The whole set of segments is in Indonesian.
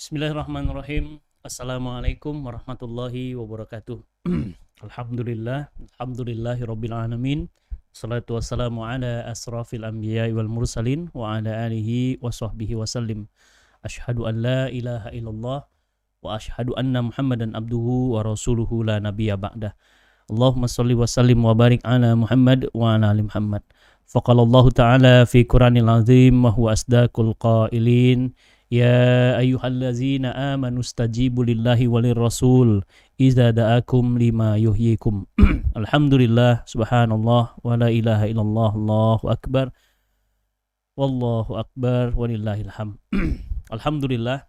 Bismillahirrahmanirrahim. Assalamualaikum warahmatullahi wabarakatuh. Alhamdulillah, alhamdulillahi rabbil alamin. Salatu wassalamu ala asrafil anbiya wal mursalin wa ala alihi wa sahbihi wa sallim. Ashhadu an la ilaha illallah wa ashhadu anna Muhammadan abduhu wa rasuluhu la nabiyya ba'dah. Allahumma salli wa sallim wa barik ala Muhammad wa ala ali Muhammad. Faqala Allah Ta'ala fi Qur'anil Azim wa huwa asdaqul qailin Ya ayyuhallazina amanu stajibu lillahi walir rasul iza da'akum lima yuhyikum. Alhamdulillah subhanallah wa la ilaha illallah Allahu akbar. Wallahu akbar walillahil ham. Alhamdulillah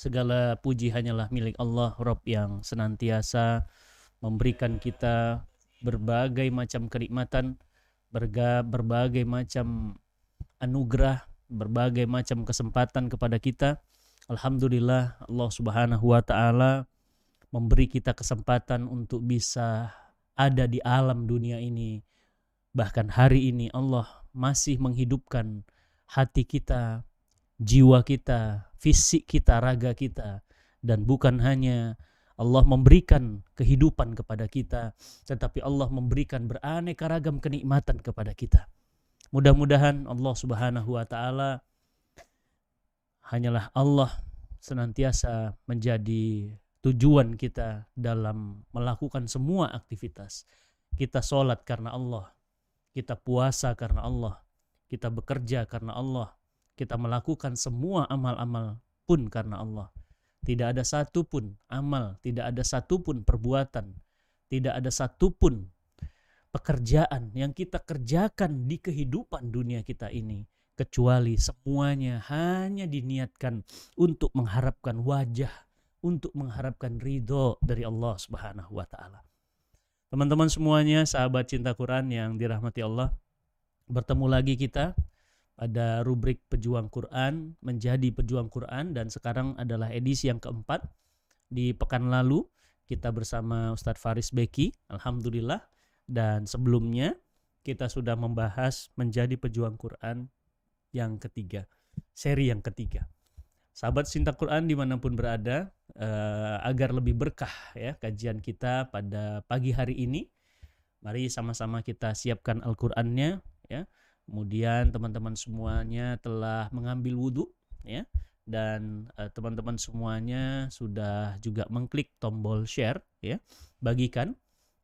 segala puji hanyalah milik Allah Rabb yang senantiasa memberikan kita berbagai macam kenikmatan, berbagai macam anugerah berbagai macam kesempatan kepada kita. Alhamdulillah Allah Subhanahu wa taala memberi kita kesempatan untuk bisa ada di alam dunia ini. Bahkan hari ini Allah masih menghidupkan hati kita, jiwa kita, fisik kita, raga kita dan bukan hanya Allah memberikan kehidupan kepada kita, tetapi Allah memberikan beraneka ragam kenikmatan kepada kita. Mudah-mudahan Allah Subhanahu wa taala hanyalah Allah senantiasa menjadi tujuan kita dalam melakukan semua aktivitas. Kita sholat karena Allah, kita puasa karena Allah, kita bekerja karena Allah, kita melakukan semua amal-amal pun karena Allah. Tidak ada satupun amal, tidak ada satupun perbuatan, tidak ada satupun pekerjaan yang kita kerjakan di kehidupan dunia kita ini kecuali semuanya hanya diniatkan untuk mengharapkan wajah untuk mengharapkan ridho dari Allah Subhanahu wa taala. Teman-teman semuanya, sahabat cinta Quran yang dirahmati Allah, bertemu lagi kita pada rubrik Pejuang Quran menjadi Pejuang Quran dan sekarang adalah edisi yang keempat. Di pekan lalu kita bersama Ustadz Faris Beki, alhamdulillah dan sebelumnya kita sudah membahas menjadi pejuang Quran yang ketiga, seri yang ketiga. Sahabat cinta Quran di mana pun berada, uh, agar lebih berkah ya kajian kita pada pagi hari ini. Mari sama-sama kita siapkan Al-Qur'annya ya. Kemudian teman-teman semuanya telah mengambil wudhu ya dan uh, teman-teman semuanya sudah juga mengklik tombol share ya. Bagikan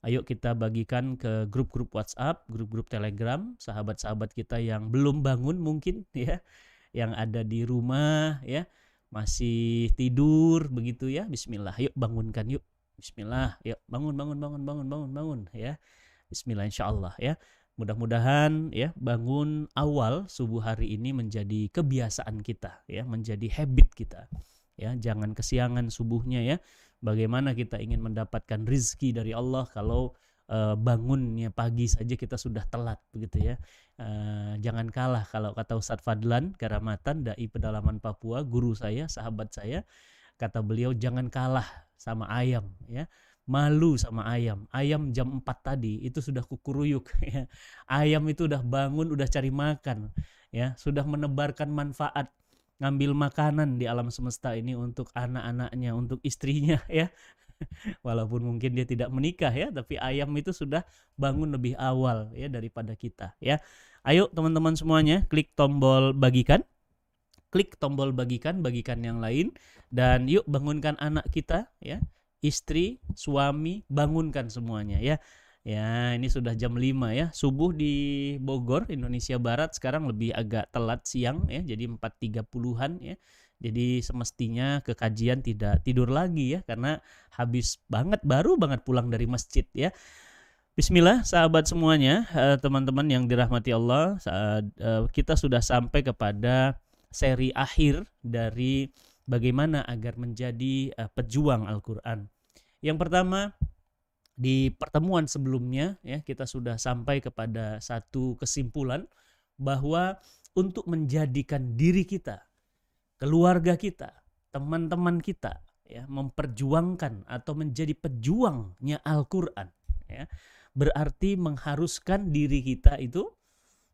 Ayo kita bagikan ke grup-grup WhatsApp, grup-grup Telegram, sahabat-sahabat kita yang belum bangun mungkin ya, yang ada di rumah ya, masih tidur begitu ya. Bismillah, yuk bangunkan yuk. Bismillah, yuk bangun bangun bangun bangun bangun bangun ya. Bismillah insyaallah ya. Mudah-mudahan ya bangun awal subuh hari ini menjadi kebiasaan kita ya, menjadi habit kita. Ya, jangan kesiangan subuhnya ya bagaimana kita ingin mendapatkan rizki dari Allah kalau uh, bangunnya pagi saja kita sudah telat begitu ya. Uh, jangan kalah kalau kata Ustadz Fadlan Karamatan dai pedalaman Papua, guru saya, sahabat saya, kata beliau jangan kalah sama ayam ya. Malu sama ayam. Ayam jam 4 tadi itu sudah kukuruyuk ya. Ayam itu udah bangun, udah cari makan ya, sudah menebarkan manfaat ngambil makanan di alam semesta ini untuk anak-anaknya, untuk istrinya ya. Walaupun mungkin dia tidak menikah ya, tapi ayam itu sudah bangun lebih awal ya daripada kita ya. Ayo teman-teman semuanya klik tombol bagikan. Klik tombol bagikan, bagikan yang lain dan yuk bangunkan anak kita ya. Istri, suami, bangunkan semuanya ya. Ya, ini sudah jam 5 ya. Subuh di Bogor, Indonesia Barat sekarang lebih agak telat siang ya. Jadi 4.30-an ya. Jadi semestinya ke kajian tidak tidur lagi ya karena habis banget baru banget pulang dari masjid ya. Bismillah sahabat semuanya, eh, teman-teman yang dirahmati Allah, eh, kita sudah sampai kepada seri akhir dari bagaimana agar menjadi eh, pejuang Al-Qur'an. Yang pertama, di pertemuan sebelumnya ya kita sudah sampai kepada satu kesimpulan bahwa untuk menjadikan diri kita, keluarga kita, teman-teman kita ya memperjuangkan atau menjadi pejuangnya Al-Qur'an ya. Berarti mengharuskan diri kita itu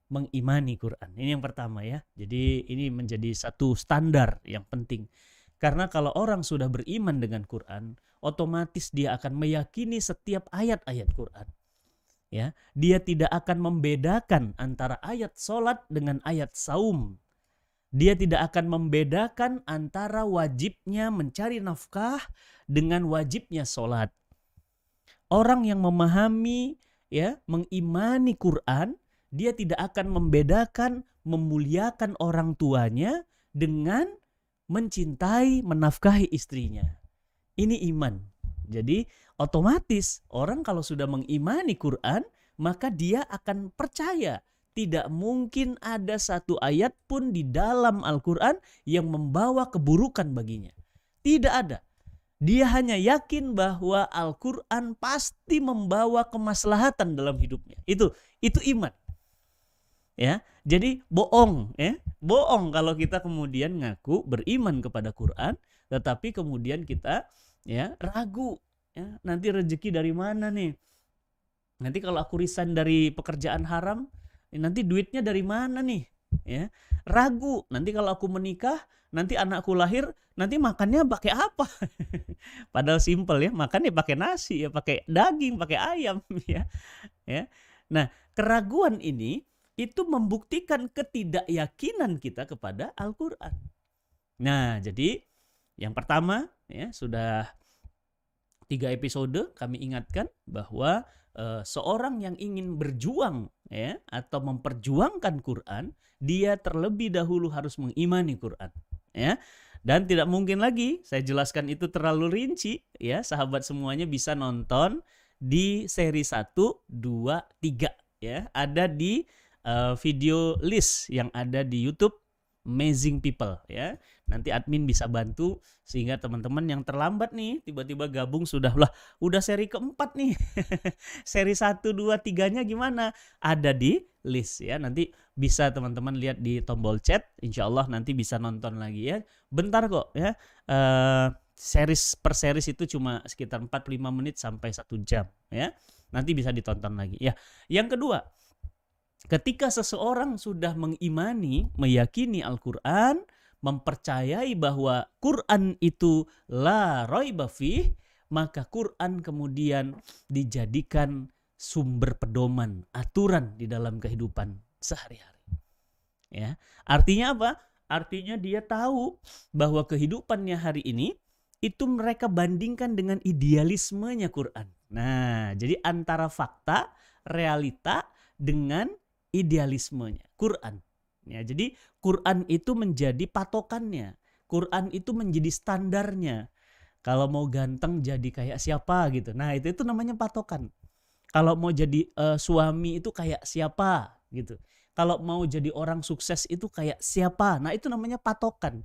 mengimani Quran. Ini yang pertama ya. Jadi ini menjadi satu standar yang penting. Karena kalau orang sudah beriman dengan Quran, otomatis dia akan meyakini setiap ayat-ayat Quran. Ya, dia tidak akan membedakan antara ayat solat dengan ayat saum. Dia tidak akan membedakan antara wajibnya mencari nafkah dengan wajibnya solat. Orang yang memahami ya, mengimani Quran, dia tidak akan membedakan memuliakan orang tuanya dengan mencintai, menafkahi istrinya. Ini iman. Jadi otomatis orang kalau sudah mengimani Quran, maka dia akan percaya tidak mungkin ada satu ayat pun di dalam Al-Quran yang membawa keburukan baginya. Tidak ada. Dia hanya yakin bahwa Al-Quran pasti membawa kemaslahatan dalam hidupnya. Itu itu iman. Ya, jadi bohong ya. Bohong kalau kita kemudian ngaku beriman kepada Quran tetapi kemudian kita ya ragu ya. Nanti rezeki dari mana nih? Nanti kalau aku resign dari pekerjaan haram nanti duitnya dari mana nih? Ya ragu. Nanti kalau aku menikah nanti anakku lahir nanti makannya pakai apa? Padahal simpel ya makannya pakai nasi ya pakai daging pakai ayam ya. Ya. Nah keraguan ini itu membuktikan ketidakyakinan kita kepada Al-Qur'an. Nah, jadi yang pertama ya sudah tiga episode kami ingatkan bahwa e, seorang yang ingin berjuang ya atau memperjuangkan Quran, dia terlebih dahulu harus mengimani Quran, ya. Dan tidak mungkin lagi saya jelaskan itu terlalu rinci ya, sahabat semuanya bisa nonton di seri 1, 2, 3 ya. Ada di uh, video list yang ada di YouTube Amazing People ya. Nanti admin bisa bantu sehingga teman-teman yang terlambat nih tiba-tiba gabung sudah lah udah seri keempat nih. seri 1 2 3-nya gimana? Ada di list ya. Nanti bisa teman-teman lihat di tombol chat. Insya Allah nanti bisa nonton lagi ya. Bentar kok ya. Uh, series per series itu cuma sekitar 45 menit sampai satu jam ya. Nanti bisa ditonton lagi ya. Yang kedua, Ketika seseorang sudah mengimani, meyakini Al-Quran, mempercayai bahwa Quran itu la roiba fih, maka Quran kemudian dijadikan sumber pedoman, aturan di dalam kehidupan sehari-hari. Ya, artinya apa? Artinya dia tahu bahwa kehidupannya hari ini itu mereka bandingkan dengan idealismenya Quran. Nah, jadi antara fakta, realita dengan idealismenya, Quran. Ya, jadi Quran itu menjadi patokannya. Quran itu menjadi standarnya. Kalau mau ganteng jadi kayak siapa gitu. Nah, itu itu namanya patokan. Kalau mau jadi uh, suami itu kayak siapa gitu. Kalau mau jadi orang sukses itu kayak siapa. Nah, itu namanya patokan.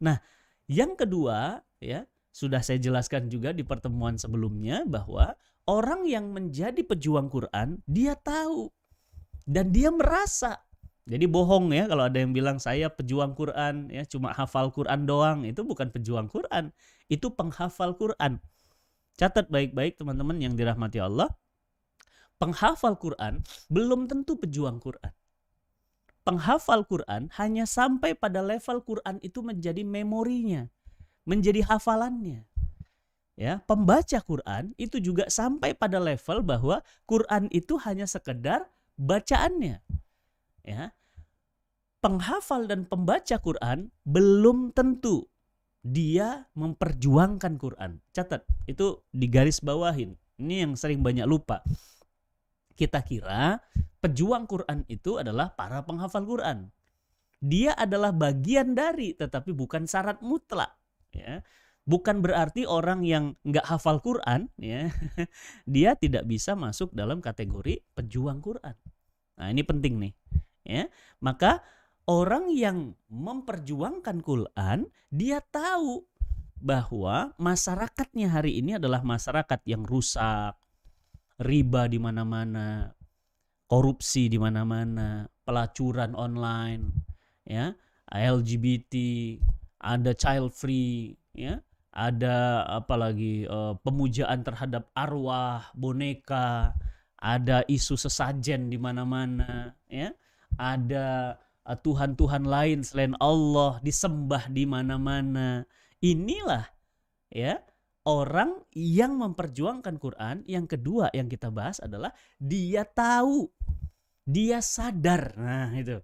Nah, yang kedua ya, sudah saya jelaskan juga di pertemuan sebelumnya bahwa orang yang menjadi pejuang Quran, dia tahu dan dia merasa. Jadi bohong ya kalau ada yang bilang saya pejuang Quran ya cuma hafal Quran doang. Itu bukan pejuang Quran itu penghafal Quran. Catat baik-baik teman-teman yang dirahmati Allah. Penghafal Quran belum tentu pejuang Quran. Penghafal Quran hanya sampai pada level Quran itu menjadi memorinya menjadi hafalannya. Ya pembaca Quran itu juga sampai pada level bahwa Quran itu hanya sekedar bacaannya. Ya. Penghafal dan pembaca Quran belum tentu dia memperjuangkan Quran. Catat, itu di garis bawahin. Ini yang sering banyak lupa. Kita kira pejuang Quran itu adalah para penghafal Quran. Dia adalah bagian dari, tetapi bukan syarat mutlak. Ya bukan berarti orang yang nggak hafal Quran ya dia tidak bisa masuk dalam kategori pejuang Quran. Nah ini penting nih ya maka orang yang memperjuangkan Quran dia tahu bahwa masyarakatnya hari ini adalah masyarakat yang rusak, riba di mana-mana, korupsi di mana-mana, pelacuran online, ya, LGBT, ada child free, ya, ada apalagi uh, pemujaan terhadap arwah, boneka, ada isu sesajen di mana-mana, ya. Ada uh, tuhan-tuhan lain selain Allah disembah di mana-mana. inilah ya orang yang memperjuangkan Quran. Yang kedua yang kita bahas adalah dia tahu, dia sadar. Nah, itu.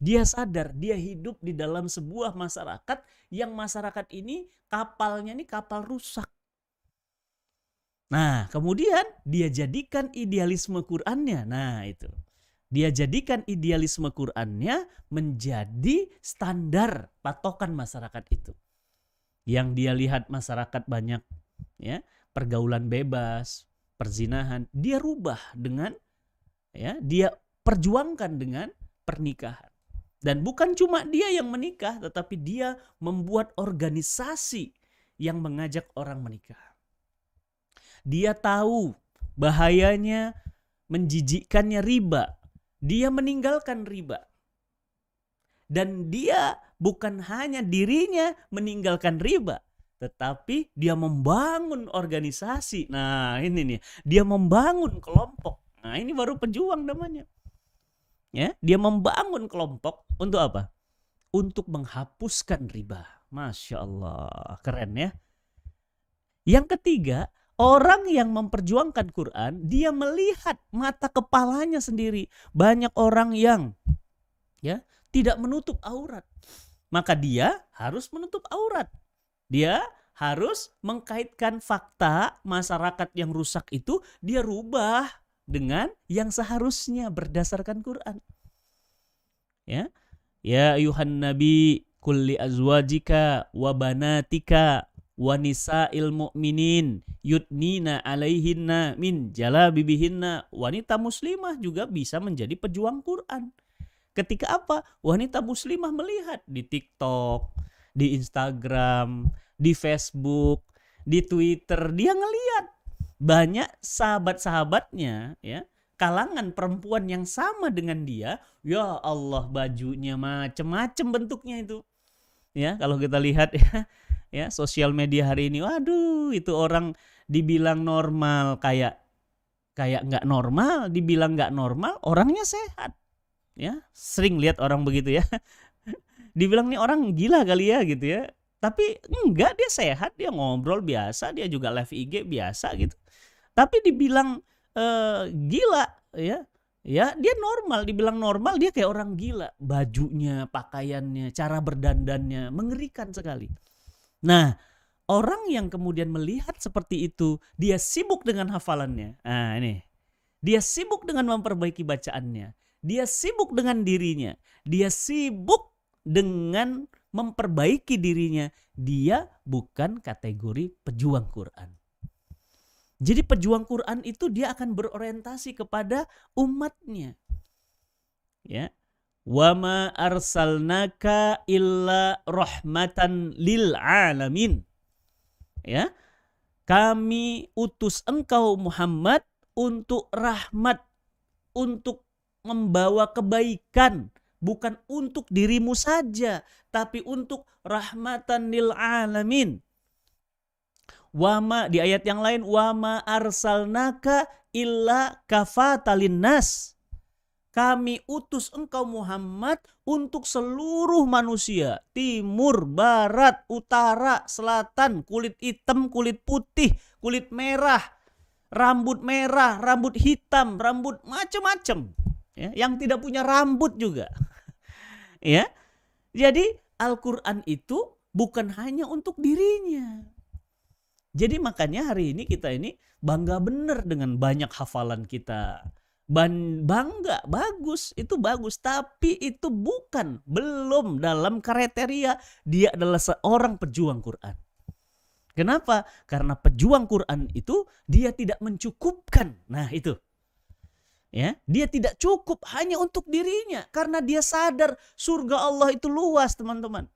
Dia sadar dia hidup di dalam sebuah masyarakat yang masyarakat ini kapalnya ini kapal rusak. Nah, kemudian dia jadikan idealisme Qurannya. Nah, itu. Dia jadikan idealisme Qurannya menjadi standar patokan masyarakat itu. Yang dia lihat masyarakat banyak ya, pergaulan bebas, perzinahan, dia rubah dengan ya, dia perjuangkan dengan pernikahan. Dan bukan cuma dia yang menikah, tetapi dia membuat organisasi yang mengajak orang menikah. Dia tahu bahayanya menjijikkannya riba. Dia meninggalkan riba. Dan dia bukan hanya dirinya meninggalkan riba, tetapi dia membangun organisasi. Nah, ini nih, dia membangun kelompok. Nah, ini baru pejuang namanya. Ya, dia membangun kelompok untuk apa? Untuk menghapuskan riba. Masya Allah, keren ya. Yang ketiga, orang yang memperjuangkan Quran, dia melihat mata kepalanya sendiri. Banyak orang yang ya tidak menutup aurat. Maka dia harus menutup aurat. Dia harus mengkaitkan fakta masyarakat yang rusak itu dia rubah dengan yang seharusnya berdasarkan Quran. Ya. Ya ayuhan nabi kulli azwajika wa banatika wa nisa'il mu'minin yudnina alaihinna min jalabibihinna. Wanita muslimah juga bisa menjadi pejuang Quran. Ketika apa? Wanita muslimah melihat di TikTok, di Instagram, di Facebook, di Twitter, dia ngeliat banyak sahabat-sahabatnya ya kalangan perempuan yang sama dengan dia ya Allah bajunya macem-macem bentuknya itu. Ya kalau kita lihat ya ya sosial media hari ini waduh itu orang dibilang normal kayak kayak nggak normal dibilang nggak normal orangnya sehat. Ya sering lihat orang begitu ya. Dibilang nih orang gila kali ya gitu ya. Tapi enggak dia sehat dia ngobrol biasa dia juga live IG biasa gitu tapi dibilang uh, gila ya. Ya dia normal dibilang normal dia kayak orang gila. Bajunya pakaiannya cara berdandannya mengerikan sekali. Nah orang yang kemudian melihat seperti itu dia sibuk dengan hafalannya. Nah ini. Dia sibuk dengan memperbaiki bacaannya. Dia sibuk dengan dirinya. Dia sibuk dengan memperbaiki dirinya. Dia bukan kategori pejuang Quran jadi pejuang Quran itu dia akan berorientasi kepada umatnya. Ya. Wa ma arsalnaka illa rahmatan lil alamin. Ya. Kami utus engkau Muhammad untuk rahmat, untuk membawa kebaikan, bukan untuk dirimu saja, tapi untuk rahmatan lil alamin wama di ayat yang lain wama arsalnaka illa kafatalin nas kami utus engkau Muhammad untuk seluruh manusia, timur, barat, utara, selatan, kulit hitam, kulit putih, kulit merah, rambut merah, rambut hitam, rambut macam-macam, ya, yang tidak punya rambut juga. ya. Jadi Al-Qur'an itu bukan hanya untuk dirinya, jadi makanya hari ini kita ini bangga bener dengan banyak hafalan kita. Ban bangga, bagus, itu bagus. Tapi itu bukan, belum dalam kriteria dia adalah seorang pejuang Quran. Kenapa? Karena pejuang Quran itu dia tidak mencukupkan. Nah itu. Ya, dia tidak cukup hanya untuk dirinya karena dia sadar surga Allah itu luas, teman-teman.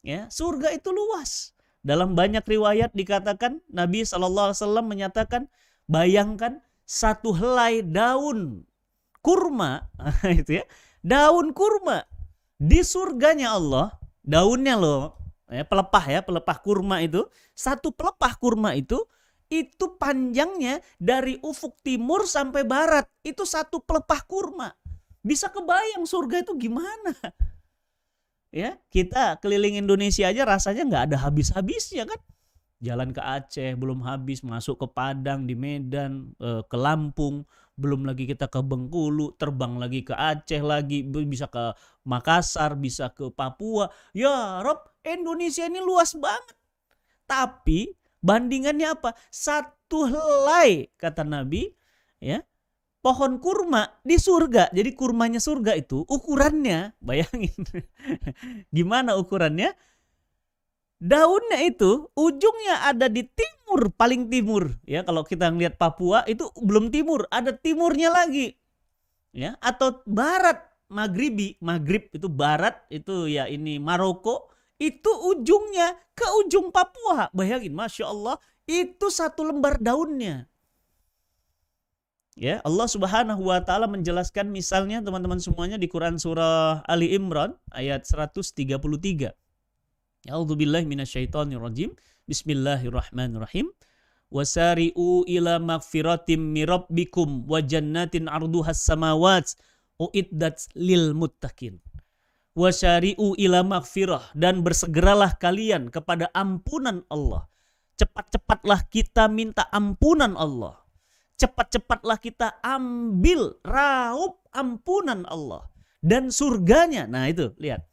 Ya, surga itu luas. Dalam banyak riwayat dikatakan Nabi Shallallahu Alaihi Wasallam menyatakan bayangkan satu helai daun kurma itu ya daun kurma di surganya Allah daunnya loh ya, pelepah ya pelepah kurma itu satu pelepah kurma itu itu panjangnya dari ufuk timur sampai barat itu satu pelepah kurma. Bisa kebayang surga itu gimana Ya, kita keliling Indonesia aja rasanya nggak ada habis-habisnya kan. Jalan ke Aceh belum habis, masuk ke Padang di Medan, eh, ke Lampung, belum lagi kita ke Bengkulu, terbang lagi ke Aceh lagi, bisa ke Makassar, bisa ke Papua. Ya, Rob, Indonesia ini luas banget. Tapi bandingannya apa? Satu helai kata Nabi, ya pohon kurma di surga. Jadi kurmanya surga itu ukurannya, bayangin. Gimana ukurannya? Daunnya itu ujungnya ada di timur, paling timur. Ya, kalau kita ngelihat Papua itu belum timur, ada timurnya lagi. Ya, atau barat, maghribi, maghrib itu barat, itu ya ini Maroko, itu ujungnya ke ujung Papua. Bayangin, Masya Allah, itu satu lembar daunnya. Ya, Allah Subhanahu wa taala menjelaskan misalnya teman-teman semuanya di Quran surah Ali Imran ayat 133. A'udzubillahi minasyaitonirrajim. Bismillahirrahmanirrahim. Wasari'u ila magfiratim mirabbikum wa jannatin arduhas samawat uiddat lil muttaqin. Wasari'u ila magfirah dan bersegeralah kalian kepada ampunan Allah. Cepat-cepatlah kita minta ampunan Allah cepat-cepatlah kita ambil raup ampunan Allah dan surganya. Nah itu lihat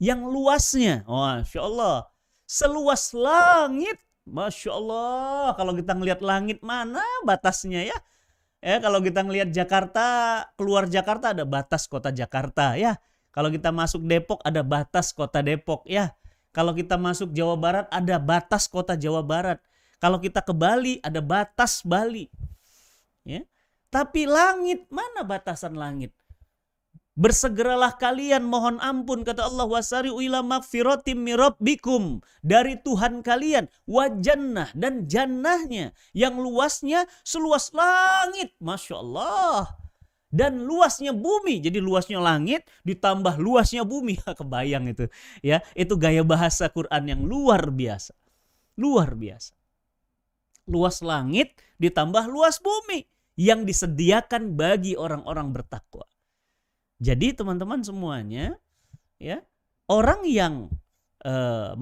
yang luasnya, masya Allah, seluas langit, masya Allah. Kalau kita ngelihat langit mana batasnya ya? Ya kalau kita ngelihat Jakarta, keluar Jakarta ada batas kota Jakarta ya. Kalau kita masuk Depok ada batas kota Depok ya. Kalau kita masuk Jawa Barat ada batas kota Jawa Barat. Kalau kita ke Bali ada batas Bali. Ya. Tapi langit, mana batasan langit? Bersegeralah kalian mohon ampun kata Allah wasari ila magfiratim mirabbikum dari Tuhan kalian wajannah dan jannahnya yang luasnya seluas langit Masya Allah. Dan luasnya bumi jadi luasnya langit ditambah luasnya bumi. Kebayang itu ya. Itu gaya bahasa Quran yang luar biasa. Luar biasa. Luas langit ditambah luas bumi yang disediakan bagi orang-orang bertakwa. Jadi teman-teman semuanya ya, orang yang uh,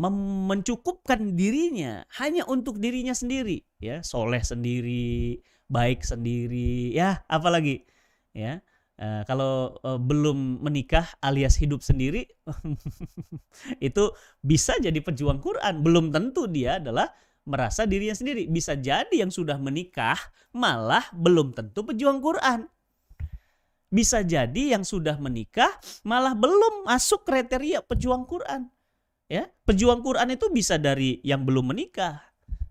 mencukupkan dirinya hanya untuk dirinya sendiri, ya, soleh sendiri, baik sendiri, ya, apalagi ya. Uh, kalau uh, belum menikah alias hidup sendiri itu bisa jadi pejuang Quran. Belum tentu dia adalah merasa dirinya sendiri. Bisa jadi yang sudah menikah malah belum tentu pejuang Quran. Bisa jadi yang sudah menikah malah belum masuk kriteria pejuang Quran. Ya, pejuang Quran itu bisa dari yang belum menikah,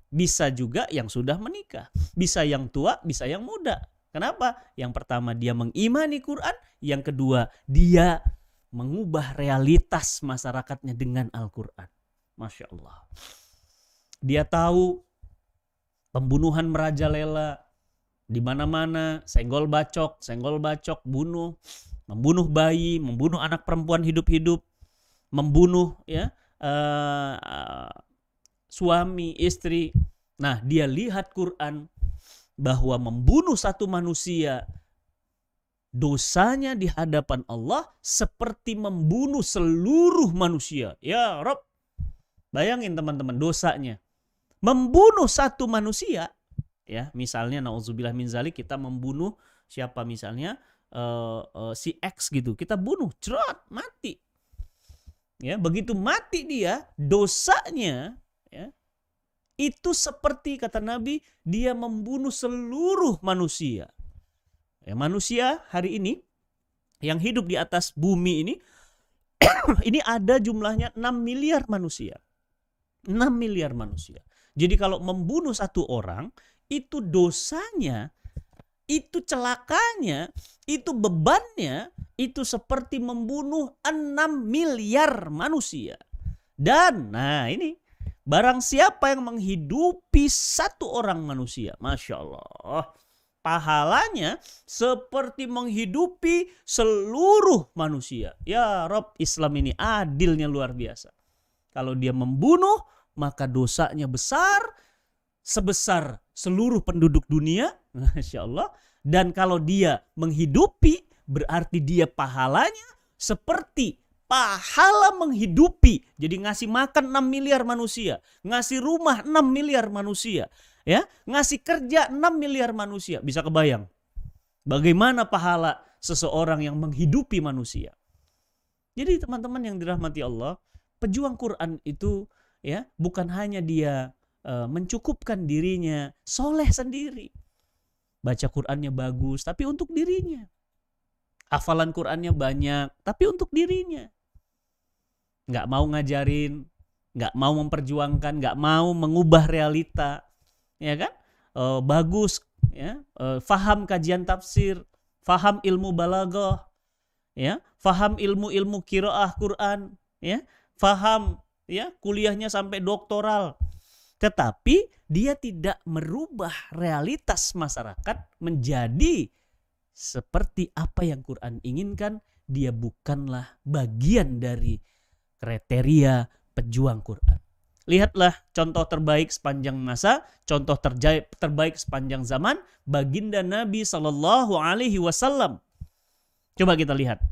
bisa juga yang sudah menikah, bisa yang tua, bisa yang muda. Kenapa? Yang pertama dia mengimani Quran, yang kedua dia mengubah realitas masyarakatnya dengan Al-Quran. Masya Allah. Dia tahu pembunuhan merajalela di mana-mana, senggol bacok, senggol bacok, bunuh, membunuh bayi, membunuh anak perempuan hidup-hidup, membunuh ya uh, suami, istri. Nah, dia lihat Quran bahwa membunuh satu manusia dosanya di hadapan Allah seperti membunuh seluruh manusia. Ya Rob, bayangin teman-teman dosanya membunuh satu manusia ya misalnya nauzubillah min zalik kita membunuh siapa misalnya uh, uh, si X gitu. Kita bunuh cerot mati. Ya begitu mati dia dosanya ya itu seperti kata Nabi dia membunuh seluruh manusia. Ya manusia hari ini yang hidup di atas bumi ini ini ada jumlahnya 6 miliar manusia. 6 miliar manusia jadi kalau membunuh satu orang itu dosanya, itu celakanya, itu bebannya itu seperti membunuh 6 miliar manusia. Dan nah ini barang siapa yang menghidupi satu orang manusia, masya Allah, pahalanya seperti menghidupi seluruh manusia. Ya Rob Islam ini adilnya luar biasa. Kalau dia membunuh maka dosanya besar sebesar seluruh penduduk dunia, Masya Allah. Dan kalau dia menghidupi, berarti dia pahalanya seperti pahala menghidupi. Jadi ngasih makan 6 miliar manusia, ngasih rumah 6 miliar manusia, ya, ngasih kerja 6 miliar manusia. Bisa kebayang bagaimana pahala seseorang yang menghidupi manusia. Jadi teman-teman yang dirahmati Allah, pejuang Quran itu ya bukan hanya dia uh, mencukupkan dirinya soleh sendiri. Baca Qurannya bagus, tapi untuk dirinya. Hafalan Qurannya banyak, tapi untuk dirinya nggak mau ngajarin, nggak mau memperjuangkan, nggak mau mengubah realita, ya kan? E, bagus, ya, e, faham kajian tafsir, faham ilmu balaghah, ya, faham ilmu-ilmu kiroah Quran, ya, faham, ya, kuliahnya sampai doktoral, tetapi dia tidak merubah realitas masyarakat menjadi seperti apa yang Quran inginkan, dia bukanlah bagian dari kriteria pejuang Quran. Lihatlah contoh terbaik sepanjang masa, contoh terbaik sepanjang zaman, baginda Nabi Shallallahu Alaihi Wasallam. Coba kita lihat,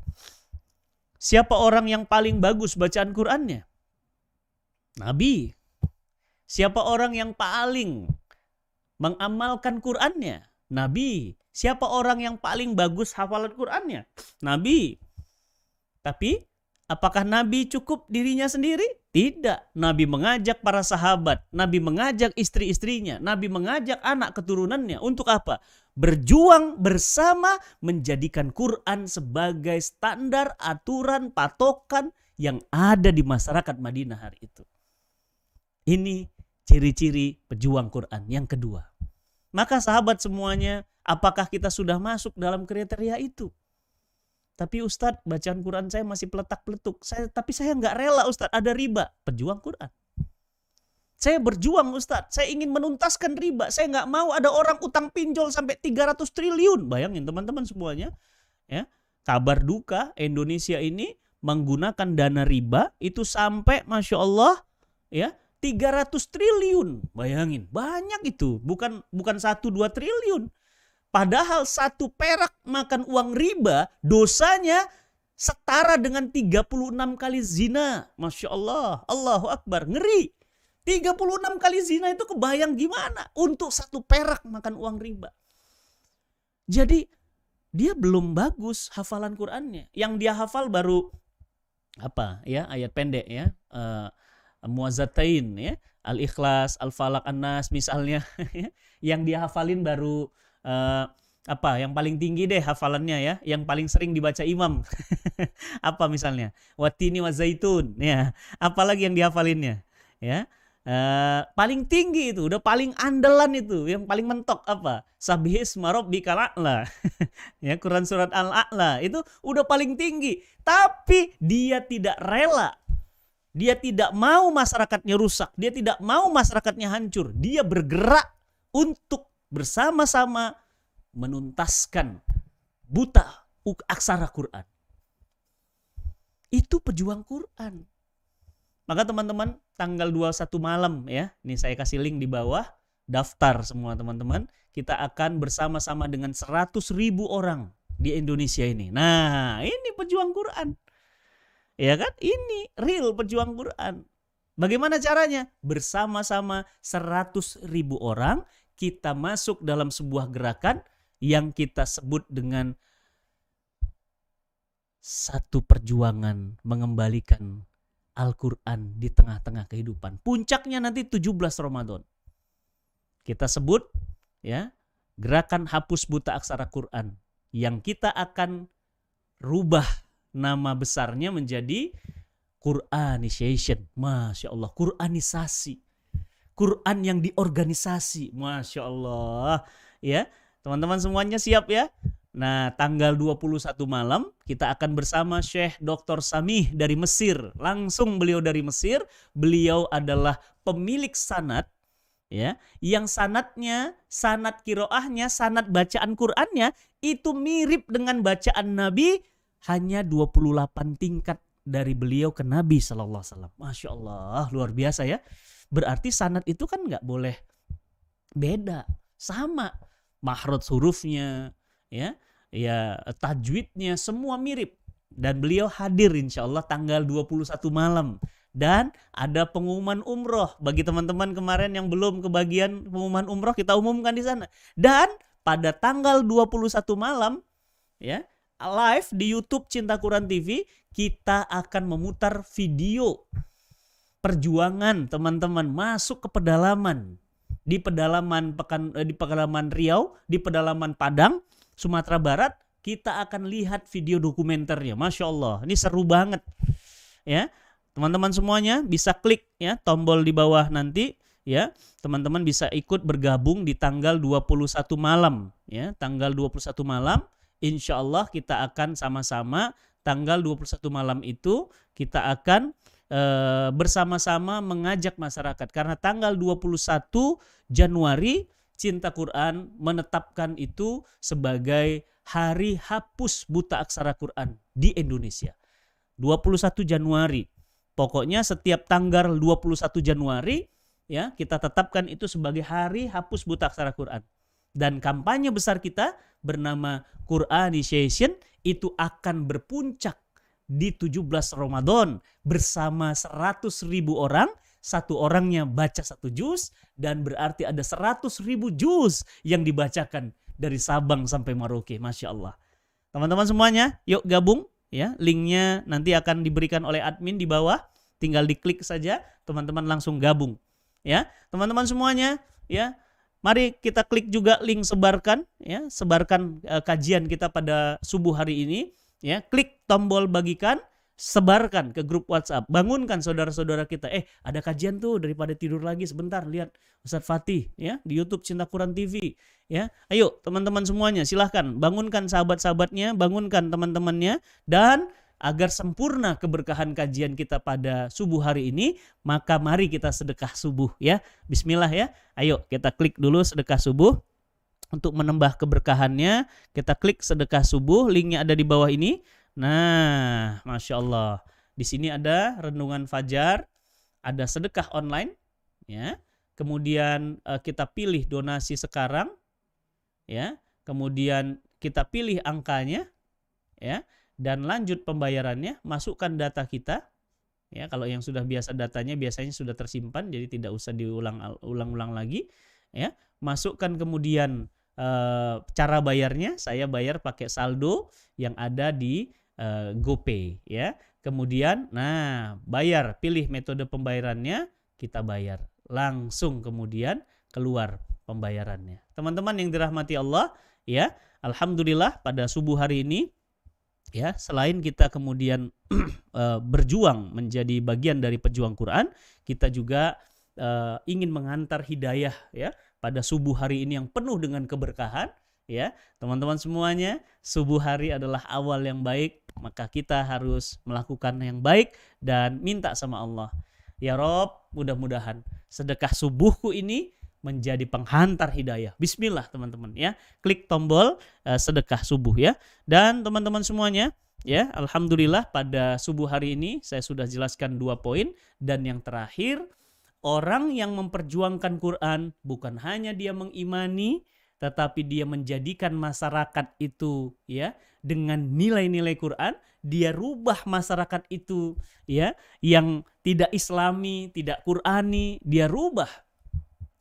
siapa orang yang paling bagus bacaan Qurannya? Nabi. Siapa orang yang paling mengamalkan Qurannya? Nabi. Siapa orang yang paling bagus hafalan Qurannya? Nabi. Tapi Apakah Nabi cukup dirinya sendiri? Tidak. Nabi mengajak para sahabat, Nabi mengajak istri-istrinya, Nabi mengajak anak keturunannya untuk apa? Berjuang bersama menjadikan Quran sebagai standar, aturan, patokan yang ada di masyarakat Madinah hari itu. Ini ciri-ciri pejuang Quran yang kedua. Maka sahabat semuanya, apakah kita sudah masuk dalam kriteria itu? Tapi Ustadz bacaan Quran saya masih peletak-peletuk. Saya tapi saya nggak rela Ustadz ada riba. Pejuang Quran. Saya berjuang Ustadz. Saya ingin menuntaskan riba. Saya nggak mau ada orang utang pinjol sampai 300 triliun. Bayangin teman-teman semuanya. Ya, kabar duka Indonesia ini menggunakan dana riba itu sampai masya Allah ya 300 triliun. Bayangin banyak itu. Bukan bukan satu dua triliun. Padahal satu perak makan uang riba dosanya setara dengan 36 kali zina. Masya Allah. Allahu Akbar. Ngeri. 36 kali zina itu kebayang gimana untuk satu perak makan uang riba. Jadi dia belum bagus hafalan Qurannya. Yang dia hafal baru apa ya ayat pendek ya. Uh, muazzatain ya. Al-Ikhlas, Al-Falaq, An-Nas misalnya. yang dia hafalin baru uh, apa yang paling tinggi deh hafalannya ya, yang paling sering dibaca imam. apa misalnya? Watini wa zaitun ya. Apalagi yang dihafalinnya? Ya. Uh, paling tinggi itu, udah paling andalan itu, yang paling mentok apa? Sabihis rabbikal a'la. ya, Quran surat Al-A'la itu udah paling tinggi, tapi dia tidak rela. Dia tidak mau masyarakatnya rusak, dia tidak mau masyarakatnya hancur. Dia bergerak untuk bersama-sama menuntaskan buta aksara Quran. Itu pejuang Quran. Maka teman-teman tanggal 21 malam ya, ini saya kasih link di bawah, daftar semua teman-teman. Kita akan bersama-sama dengan 100 ribu orang di Indonesia ini. Nah ini pejuang Quran. Ya kan? Ini real pejuang Quran. Bagaimana caranya? Bersama-sama 100 ribu orang kita masuk dalam sebuah gerakan yang kita sebut dengan satu perjuangan mengembalikan Al-Quran di tengah-tengah kehidupan. Puncaknya nanti 17 Ramadan. Kita sebut ya gerakan hapus buta aksara Quran yang kita akan rubah nama besarnya menjadi Quranization. Masya Allah, Quranisasi. Quran yang diorganisasi. Masya Allah. Ya, teman-teman semuanya siap ya? Nah, tanggal 21 malam kita akan bersama Syekh Dr. Samih dari Mesir. Langsung beliau dari Mesir. Beliau adalah pemilik sanat ya, yang sanatnya, sanat kiroahnya, sanat bacaan Qur'annya itu mirip dengan bacaan Nabi hanya 28 tingkat dari beliau ke Nabi Sallallahu Alaihi Wasallam. Masya Allah, luar biasa ya. Berarti sanat itu kan nggak boleh beda, sama. Mahrot hurufnya, ya, ya tajwidnya semua mirip. dan beliau hadir insya Allah tanggal 21 malam dan ada pengumuman umroh bagi teman-teman kemarin yang belum kebagian pengumuman umroh kita umumkan di sana dan pada tanggal 21 malam ya live di YouTube Cinta Quran TV kita akan memutar video perjuangan teman-teman masuk ke pedalaman di pedalaman pekan eh, di pedalaman Riau, di pedalaman Padang, Sumatera Barat kita akan lihat video dokumenternya. Masya Allah, ini seru banget. Ya, teman-teman semuanya bisa klik ya tombol di bawah nanti ya. Teman-teman bisa ikut bergabung di tanggal 21 malam ya, tanggal 21 malam. Insya Allah kita akan sama-sama tanggal 21 malam itu kita akan e, bersama-sama mengajak masyarakat karena tanggal 21 Januari Cinta Quran menetapkan itu sebagai hari hapus buta aksara Quran di Indonesia. 21 Januari. Pokoknya setiap tanggal 21 Januari ya kita tetapkan itu sebagai hari hapus buta aksara Quran. Dan kampanye besar kita bernama Quranization itu akan berpuncak di 17 Ramadan bersama 100 ribu orang satu orangnya baca satu juz dan berarti ada 100 ribu juz yang dibacakan dari Sabang sampai Merauke. Masya Allah. Teman-teman semuanya, yuk gabung ya. Linknya nanti akan diberikan oleh admin di bawah. Tinggal diklik saja, teman-teman langsung gabung. Ya, teman-teman semuanya, ya. Mari kita klik juga link sebarkan, ya, sebarkan uh, kajian kita pada subuh hari ini, ya. Klik tombol bagikan, sebarkan ke grup WhatsApp, bangunkan saudara-saudara kita. Eh, ada kajian tuh daripada tidur lagi sebentar, lihat Ustadz Fatih ya di YouTube Cinta Quran TV ya. Ayo teman-teman semuanya silahkan bangunkan sahabat-sahabatnya, bangunkan teman-temannya dan agar sempurna keberkahan kajian kita pada subuh hari ini, maka mari kita sedekah subuh ya. Bismillah ya. Ayo kita klik dulu sedekah subuh. Untuk menambah keberkahannya, kita klik sedekah subuh, linknya ada di bawah ini. Nah, masya Allah. Di sini ada renungan fajar, ada sedekah online, ya. Kemudian uh, kita pilih donasi sekarang, ya. Kemudian kita pilih angkanya, ya. Dan lanjut pembayarannya, masukkan data kita, ya. Kalau yang sudah biasa datanya biasanya sudah tersimpan, jadi tidak usah diulang-ulang lagi, ya. Masukkan kemudian uh, cara bayarnya, saya bayar pakai saldo yang ada di uh, GoPay ya. Kemudian nah, bayar, pilih metode pembayarannya, kita bayar. Langsung kemudian keluar pembayarannya. Teman-teman yang dirahmati Allah, ya, alhamdulillah pada subuh hari ini ya, selain kita kemudian uh, berjuang menjadi bagian dari pejuang Quran, kita juga uh, ingin mengantar hidayah ya pada subuh hari ini yang penuh dengan keberkahan ya. Teman-teman semuanya subuh hari adalah awal yang baik maka kita harus melakukan yang baik dan minta sama Allah. Ya Rob mudah-mudahan sedekah subuhku ini menjadi penghantar hidayah. Bismillah teman-teman ya. Klik tombol uh, sedekah subuh ya. Dan teman-teman semuanya ya Alhamdulillah pada subuh hari ini saya sudah jelaskan dua poin. Dan yang terakhir orang yang memperjuangkan Quran bukan hanya dia mengimani tetapi dia menjadikan masyarakat itu ya dengan nilai-nilai Quran dia rubah masyarakat itu ya yang tidak islami tidak qurani dia rubah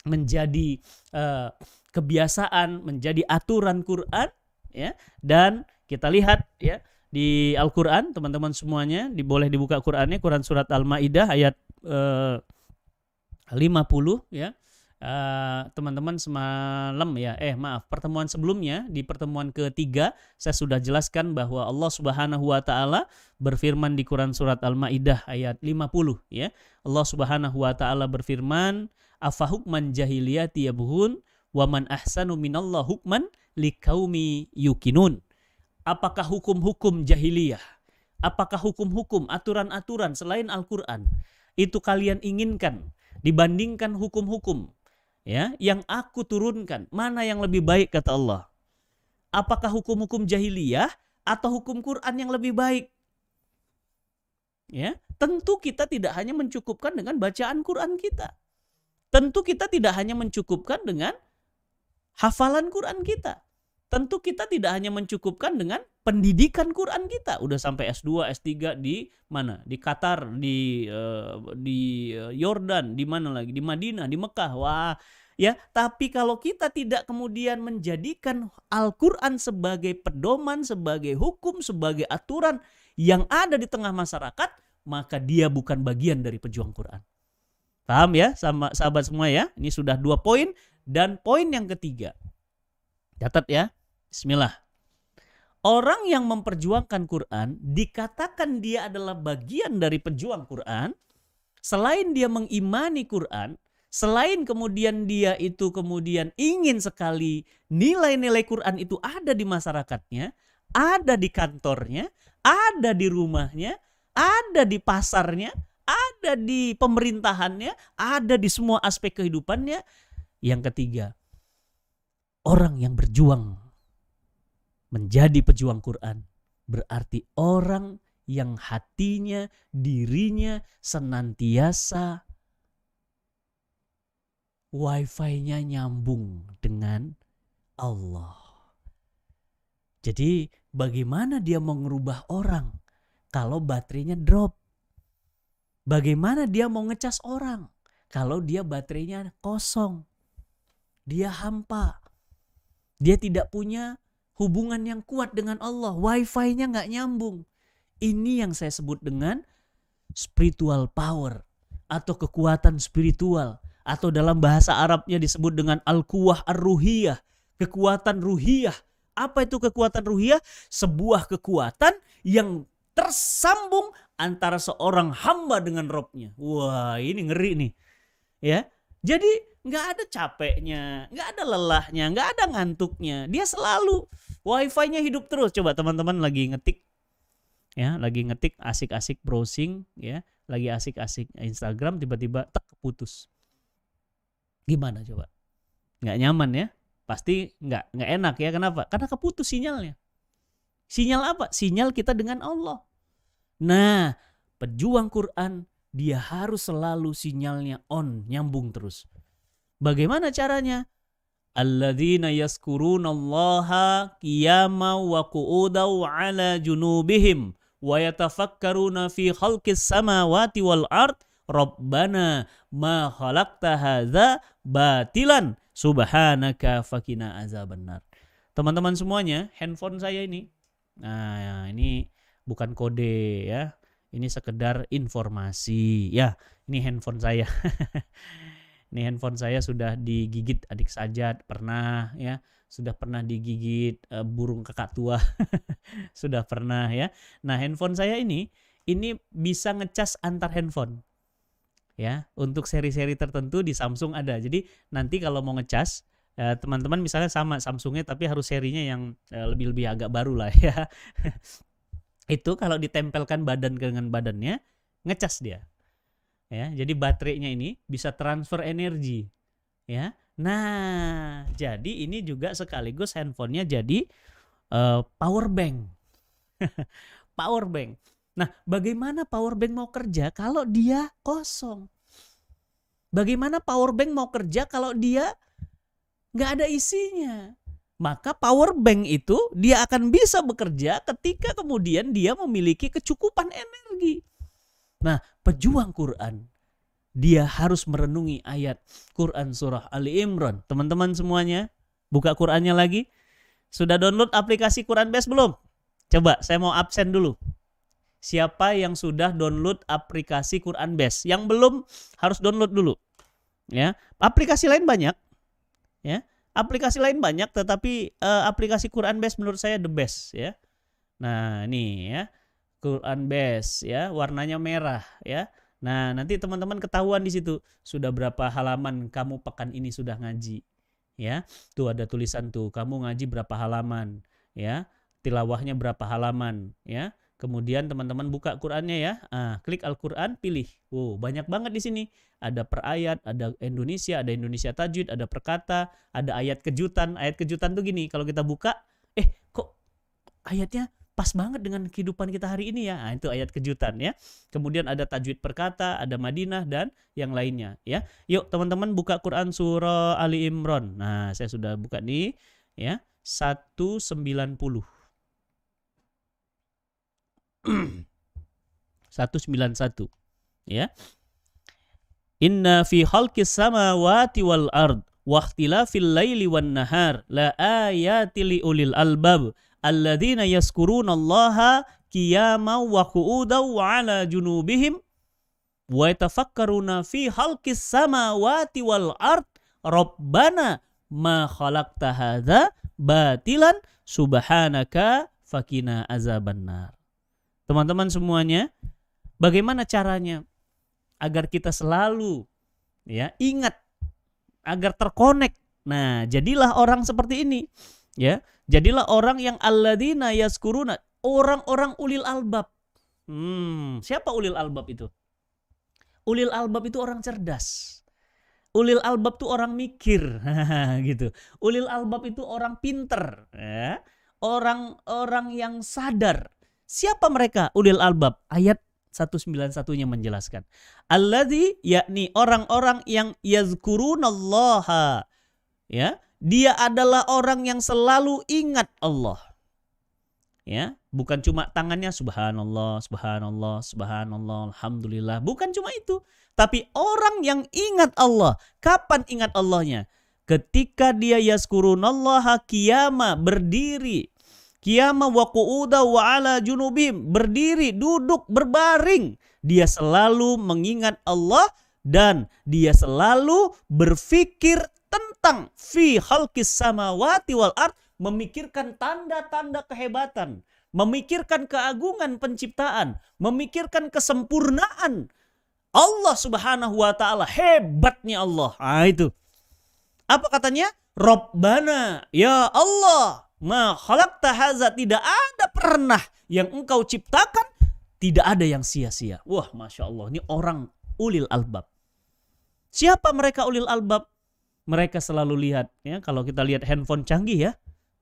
menjadi uh, kebiasaan menjadi aturan Quran ya dan kita lihat ya di Al-Qur'an teman-teman semuanya diboleh dibuka Qur'annya Quran surat Al-Maidah ayat uh, eh, 50 ya Eh, teman-teman uh, semalam ya eh maaf pertemuan sebelumnya di pertemuan ketiga saya sudah jelaskan bahwa Allah Subhanahu wa taala berfirman di Quran surat Al-Maidah ayat 50 ya. Allah Subhanahu wa taala berfirman afa hukman jahiliyati yabghun wa man ahsanu minallah hukman liqaumi yukinun. Apakah hukum-hukum jahiliyah? Apakah hukum-hukum aturan-aturan selain Al-Qur'an? Itu kalian inginkan dibandingkan hukum-hukum ya yang aku turunkan. Mana yang lebih baik kata Allah? Apakah hukum-hukum jahiliyah atau hukum Quran yang lebih baik? Ya tentu kita tidak hanya mencukupkan dengan bacaan Quran kita tentu kita tidak hanya mencukupkan dengan hafalan Quran kita. Tentu kita tidak hanya mencukupkan dengan pendidikan Quran kita. Udah sampai S2 S3 di mana? Di Qatar di uh, di Yordan di mana lagi? Di Madinah di Mekah. Wah ya tapi kalau kita tidak kemudian menjadikan Al-Qur'an sebagai pedoman sebagai hukum sebagai aturan yang ada di tengah masyarakat maka dia bukan bagian dari pejuang Quran paham ya sama sahabat semua ya ini sudah dua poin dan poin yang ketiga catat ya Bismillah. Orang yang memperjuangkan Quran dikatakan dia adalah bagian dari pejuang Quran. Selain dia mengimani Quran, selain kemudian dia itu kemudian ingin sekali nilai-nilai Quran itu ada di masyarakatnya, ada di kantornya, ada di rumahnya, ada di pasarnya, ada di pemerintahannya, ada di semua aspek kehidupannya. Yang ketiga, orang yang berjuang menjadi pejuang Quran berarti orang yang hatinya, dirinya senantiasa wifi-nya nyambung dengan Allah. Jadi bagaimana dia mau mengubah orang kalau baterainya drop? Bagaimana dia mau ngecas orang kalau dia baterainya kosong? Dia hampa. Dia tidak punya hubungan yang kuat dengan Allah, wifi-nya nggak nyambung. Ini yang saya sebut dengan spiritual power atau kekuatan spiritual atau dalam bahasa Arabnya disebut dengan al-quwah ar-ruhiyah, kekuatan ruhiyah. Apa itu kekuatan ruhiyah? Sebuah kekuatan yang tersambung antara seorang hamba dengan robnya. Wah ini ngeri nih. Ya, jadi nggak ada capeknya, nggak ada lelahnya, nggak ada ngantuknya. Dia selalu wifi-nya hidup terus. Coba teman-teman lagi ngetik, ya, lagi ngetik asik-asik browsing, ya, lagi asik-asik Instagram, tiba-tiba tak putus. Gimana coba? Nggak nyaman ya? Pasti nggak nggak enak ya. Kenapa? Karena keputus sinyalnya. Sinyal apa? Sinyal kita dengan Allah. Nah, pejuang Quran dia harus selalu sinyalnya on, nyambung terus. Bagaimana caranya? Alladzina yazkurunallaha qiyama wa qu'udaw ala junubihim wa yatafakkaruna fi khalqis samawati wal ard Rabbana ma khalaqta hadza batilan subhanaka fakina azabannar. Teman-teman semuanya, handphone saya ini. Nah, ini bukan kode ya. Ini sekedar informasi ya. Ini handphone saya. Ini handphone saya sudah digigit adik sajat pernah ya, sudah pernah digigit uh, burung kakak tua, sudah pernah ya. Nah handphone saya ini ini bisa ngecas antar handphone ya untuk seri-seri tertentu di Samsung ada. Jadi nanti kalau mau ngecas teman teman-teman misalnya sama Samsungnya tapi harus serinya yang uh, lebih-lebih agak baru lah ya. Itu kalau ditempelkan badan dengan badannya ngecas dia. Ya jadi baterainya ini bisa transfer energi. Ya nah jadi ini juga sekaligus handphonenya jadi uh, power bank. Power bank. Nah bagaimana power bank mau kerja kalau dia kosong? Bagaimana power bank mau kerja kalau dia nggak ada isinya maka power bank itu dia akan bisa bekerja ketika kemudian dia memiliki kecukupan energi Nah, pejuang Quran dia harus merenungi ayat Quran surah Ali Imran. Teman-teman semuanya, buka Qurannya lagi. Sudah download aplikasi Quran Base belum? Coba saya mau absen dulu. Siapa yang sudah download aplikasi Quran Base? Yang belum harus download dulu. Ya, aplikasi lain banyak. Ya, aplikasi lain banyak, tetapi uh, aplikasi Quran Base menurut saya the best. Ya, nah ini ya Quran Base ya, warnanya merah ya. Nah, nanti teman-teman ketahuan di situ sudah berapa halaman kamu pekan ini sudah ngaji. Ya. Tuh ada tulisan tuh, kamu ngaji berapa halaman ya. Tilawahnya berapa halaman ya. Kemudian teman-teman buka Qurannya ya. Ah, klik Al-Qur'an, pilih. Wow, banyak banget di sini. Ada per ayat, ada Indonesia, ada Indonesia tajwid, ada perkata, ada ayat kejutan. Ayat kejutan tuh gini, kalau kita buka, eh kok ayatnya pas banget dengan kehidupan kita hari ini ya. Nah, itu ayat kejutan ya. Kemudian ada tajwid perkata, ada Madinah dan yang lainnya ya. Yuk teman-teman buka Quran surah Ali Imran. Nah, saya sudah buka nih ya. 190. 191 ya. Inna fi khalqis samawati wal ard wa ikhtilafil laili wan nahar la ayati li ulil albab alladzina yazkurunallaha qiyaman wa qu'udan wa ala junubihim wa yatafakkaruna fi khalqis samawati wal ard rabbana ma khalaqta hadza batilan subhanaka fakina azabannar Teman-teman semuanya, bagaimana caranya agar kita selalu ya ingat agar terkonek. Nah, jadilah orang seperti ini. Ya, jadilah orang yang alladzina yaskuruna, orang-orang ulil albab. Hmm, siapa ulil albab itu? Ulil albab itu orang cerdas. Ulil albab itu orang mikir, gitu. Ulil albab itu orang pinter, ya. Orang-orang yang sadar, Siapa mereka? Ulil albab. Ayat 191-nya menjelaskan. Alladzi yakni orang-orang yang yazkurunallaha. Ya, dia adalah orang yang selalu ingat Allah. Ya, bukan cuma tangannya subhanallah, subhanallah, subhanallah, alhamdulillah. Bukan cuma itu, tapi orang yang ingat Allah. Kapan ingat Allahnya? Ketika dia yazkurunallaha kiyama berdiri Qiyama wa qu'uda wa ala junubim. Berdiri, duduk, berbaring. Dia selalu mengingat Allah dan dia selalu berfikir tentang fi khalqis samawati wal ard memikirkan tanda-tanda kehebatan, memikirkan keagungan penciptaan, memikirkan kesempurnaan Allah Subhanahu wa taala, hebatnya Allah. Ah itu. Apa katanya? Robbana, ya Allah, ma khalaqta haza tidak ada pernah yang engkau ciptakan tidak ada yang sia-sia. Wah, masya Allah, ini orang ulil albab. Siapa mereka ulil albab? Mereka selalu lihat ya. Kalau kita lihat handphone canggih ya,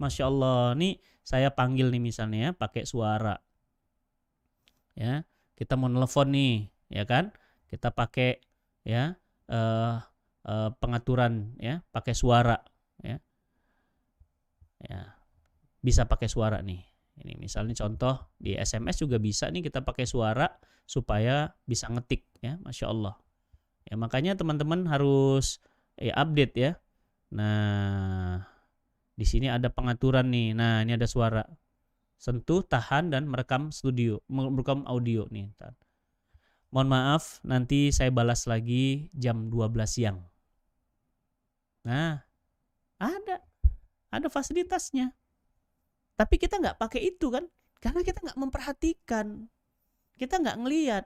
masya Allah. Ini saya panggil nih misalnya ya, pakai suara. Ya, kita mau nelfon nih, ya kan? Kita pakai ya uh, uh, pengaturan ya, pakai suara. Ya, ya bisa pakai suara nih. Ini misalnya contoh di SMS juga bisa nih kita pakai suara supaya bisa ngetik ya, masya Allah. Ya makanya teman-teman harus ya update ya. Nah di sini ada pengaturan nih. Nah ini ada suara sentuh, tahan dan merekam studio, merekam audio nih. Mohon maaf, nanti saya balas lagi jam 12 siang. Nah, ada. Ada fasilitasnya. Tapi kita nggak pakai itu kan, karena kita nggak memperhatikan, kita nggak ngeliat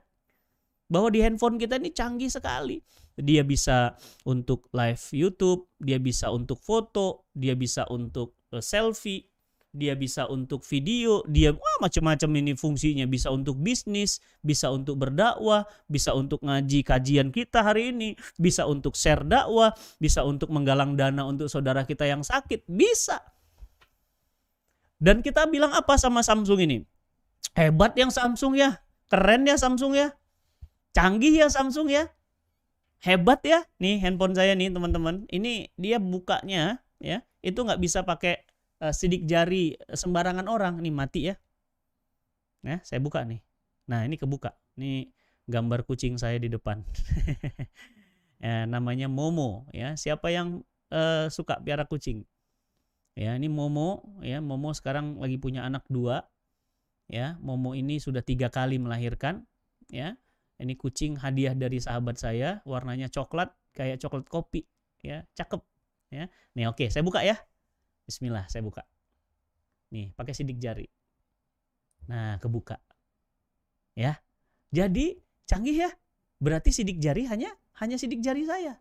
bahwa di handphone kita ini canggih sekali. Dia bisa untuk live YouTube, dia bisa untuk foto, dia bisa untuk uh, selfie, dia bisa untuk video, dia wah macam-macam ini fungsinya, bisa untuk bisnis, bisa untuk berdakwah, bisa untuk ngaji kajian kita hari ini, bisa untuk share dakwah, bisa untuk menggalang dana untuk saudara kita yang sakit, bisa. Dan kita bilang apa sama Samsung ini? Hebat yang Samsung ya, keren ya Samsung ya, canggih ya Samsung ya, hebat ya. Nih handphone saya nih teman-teman, ini dia bukanya ya, itu nggak bisa pakai uh, sidik jari sembarangan orang. Nih mati ya. Nah, saya buka nih. Nah, ini kebuka. Ini gambar kucing saya di depan. ya, namanya Momo ya. Siapa yang uh, suka piara kucing? Ya, ini Momo ya, Momo sekarang lagi punya anak dua. Ya, Momo ini sudah tiga kali melahirkan. Ya, ini kucing hadiah dari sahabat saya, warnanya coklat kayak coklat kopi. Ya, cakep. Ya, nih oke, saya buka ya. Bismillah, saya buka. Nih, pakai sidik jari. Nah, kebuka. Ya, jadi canggih ya. Berarti sidik jari hanya hanya sidik jari saya.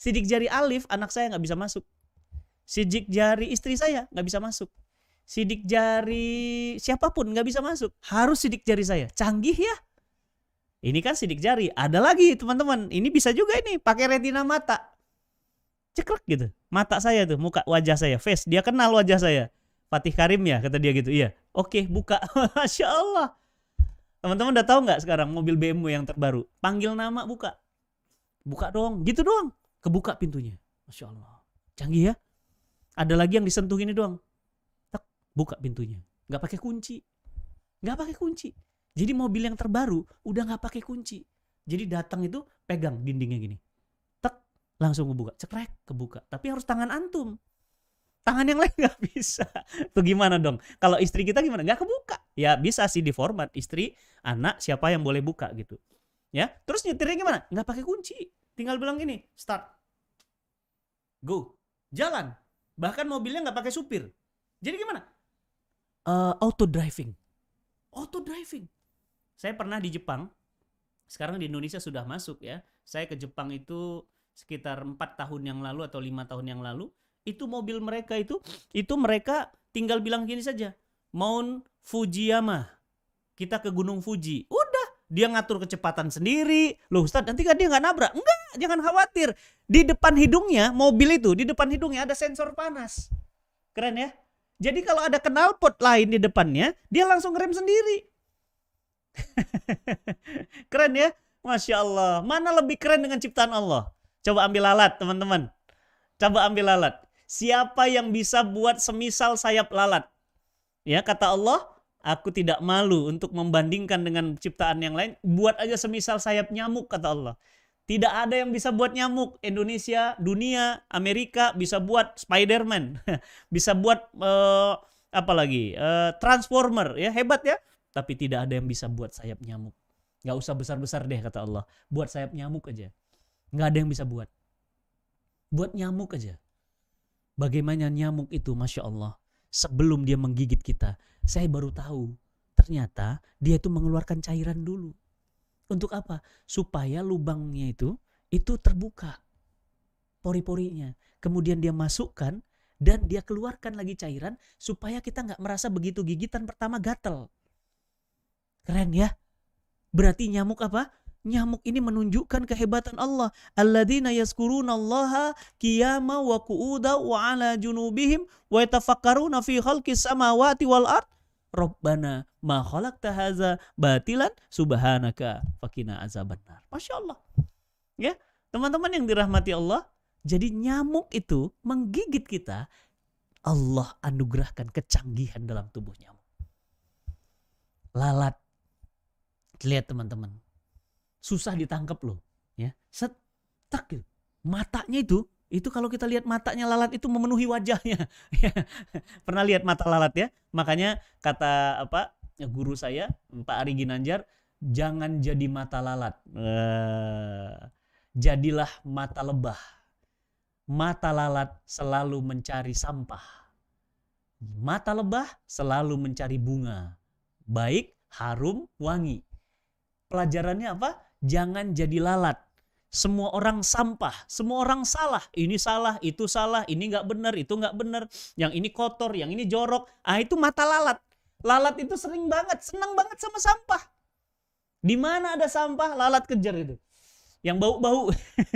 Sidik jari Alif anak saya nggak bisa masuk. Sidik jari istri saya nggak bisa masuk. Sidik jari siapa pun nggak bisa masuk. Harus sidik jari saya. Canggih ya. Ini kan sidik jari. Ada lagi teman-teman. Ini bisa juga ini pakai retina mata. Cekrek gitu. Mata saya tuh, muka wajah saya, face. Dia kenal wajah saya. Fatih Karim ya, kata dia gitu. Iya. Oke, buka. Masya Allah. Teman-teman udah tahu nggak sekarang mobil BMW yang terbaru? Panggil nama buka. Buka dong. Gitu doang. Kebuka pintunya. Masya Allah. Canggih ya. Ada lagi yang disentuh ini doang. buka pintunya. Nggak pakai kunci. Nggak pakai kunci. Jadi mobil yang terbaru udah nggak pakai kunci. Jadi datang itu pegang dindingnya gini. Tek, langsung kebuka. Cekrek, kebuka. Tapi harus tangan antum. Tangan yang lain nggak bisa. Tuh gimana dong? Kalau istri kita gimana? Nggak kebuka. Ya bisa sih di format istri, anak, siapa yang boleh buka gitu. Ya, terus nyetirnya gimana? Nggak pakai kunci. Tinggal bilang gini, start. Go. Jalan. Bahkan mobilnya nggak pakai supir. Jadi gimana? Uh, auto driving. Auto driving. Saya pernah di Jepang. Sekarang di Indonesia sudah masuk ya. Saya ke Jepang itu sekitar empat tahun yang lalu atau lima tahun yang lalu. Itu mobil mereka itu, itu mereka tinggal bilang gini saja. Mount Fujiyama. Kita ke Gunung Fuji. Udah, dia ngatur kecepatan sendiri. Loh Ustaz, nanti kan dia nggak nabrak? Enggak, jangan khawatir. Di depan hidungnya, mobil itu, di depan hidungnya ada sensor panas. Keren ya? Jadi kalau ada knalpot lain di depannya, dia langsung rem sendiri. keren ya? Masya Allah. Mana lebih keren dengan ciptaan Allah? Coba ambil alat teman-teman. Coba ambil alat. Siapa yang bisa buat semisal sayap lalat? Ya kata Allah, aku tidak malu untuk membandingkan dengan ciptaan yang lain. Buat aja semisal sayap nyamuk kata Allah. Tidak ada yang bisa buat nyamuk. Indonesia, dunia, Amerika bisa buat Spider-Man. bisa buat uh, apa lagi? Uh, Transformer ya, hebat ya tapi tidak ada yang bisa buat sayap nyamuk. Gak usah besar-besar deh kata Allah. Buat sayap nyamuk aja. Gak ada yang bisa buat. Buat nyamuk aja. Bagaimana nyamuk itu Masya Allah. Sebelum dia menggigit kita. Saya baru tahu. Ternyata dia itu mengeluarkan cairan dulu. Untuk apa? Supaya lubangnya itu itu terbuka. Pori-porinya. Kemudian dia masukkan dan dia keluarkan lagi cairan supaya kita nggak merasa begitu gigitan pertama gatel. Keren ya. Berarti nyamuk apa? Nyamuk ini menunjukkan kehebatan Allah. Alladzina yazkurunallaha qiyama wa qu'uda wa ala junubihim wa yatafakkaruna fi khalqis samawati wal ard. Rabbana ma khalaqta hadza batilan subhanaka fakina azabannar. Masya Allah. Ya, teman-teman yang dirahmati Allah, jadi nyamuk itu menggigit kita, Allah anugerahkan kecanggihan dalam tubuh nyamuk. Lalat Lihat teman-teman. Susah ditangkap loh. Ya. Set, gitu. Matanya itu, itu kalau kita lihat matanya lalat itu memenuhi wajahnya. Ya. Pernah lihat mata lalat ya? Makanya kata apa guru saya, Pak Ari Ginanjar, jangan jadi mata lalat. Uh, jadilah mata lebah. Mata lalat selalu mencari sampah. Mata lebah selalu mencari bunga. Baik, harum, wangi pelajarannya apa? Jangan jadi lalat. Semua orang sampah, semua orang salah. Ini salah, itu salah, ini nggak benar, itu nggak benar. Yang ini kotor, yang ini jorok. Ah itu mata lalat. Lalat itu sering banget, senang banget sama sampah. Di mana ada sampah, lalat kejar itu. Yang bau-bau.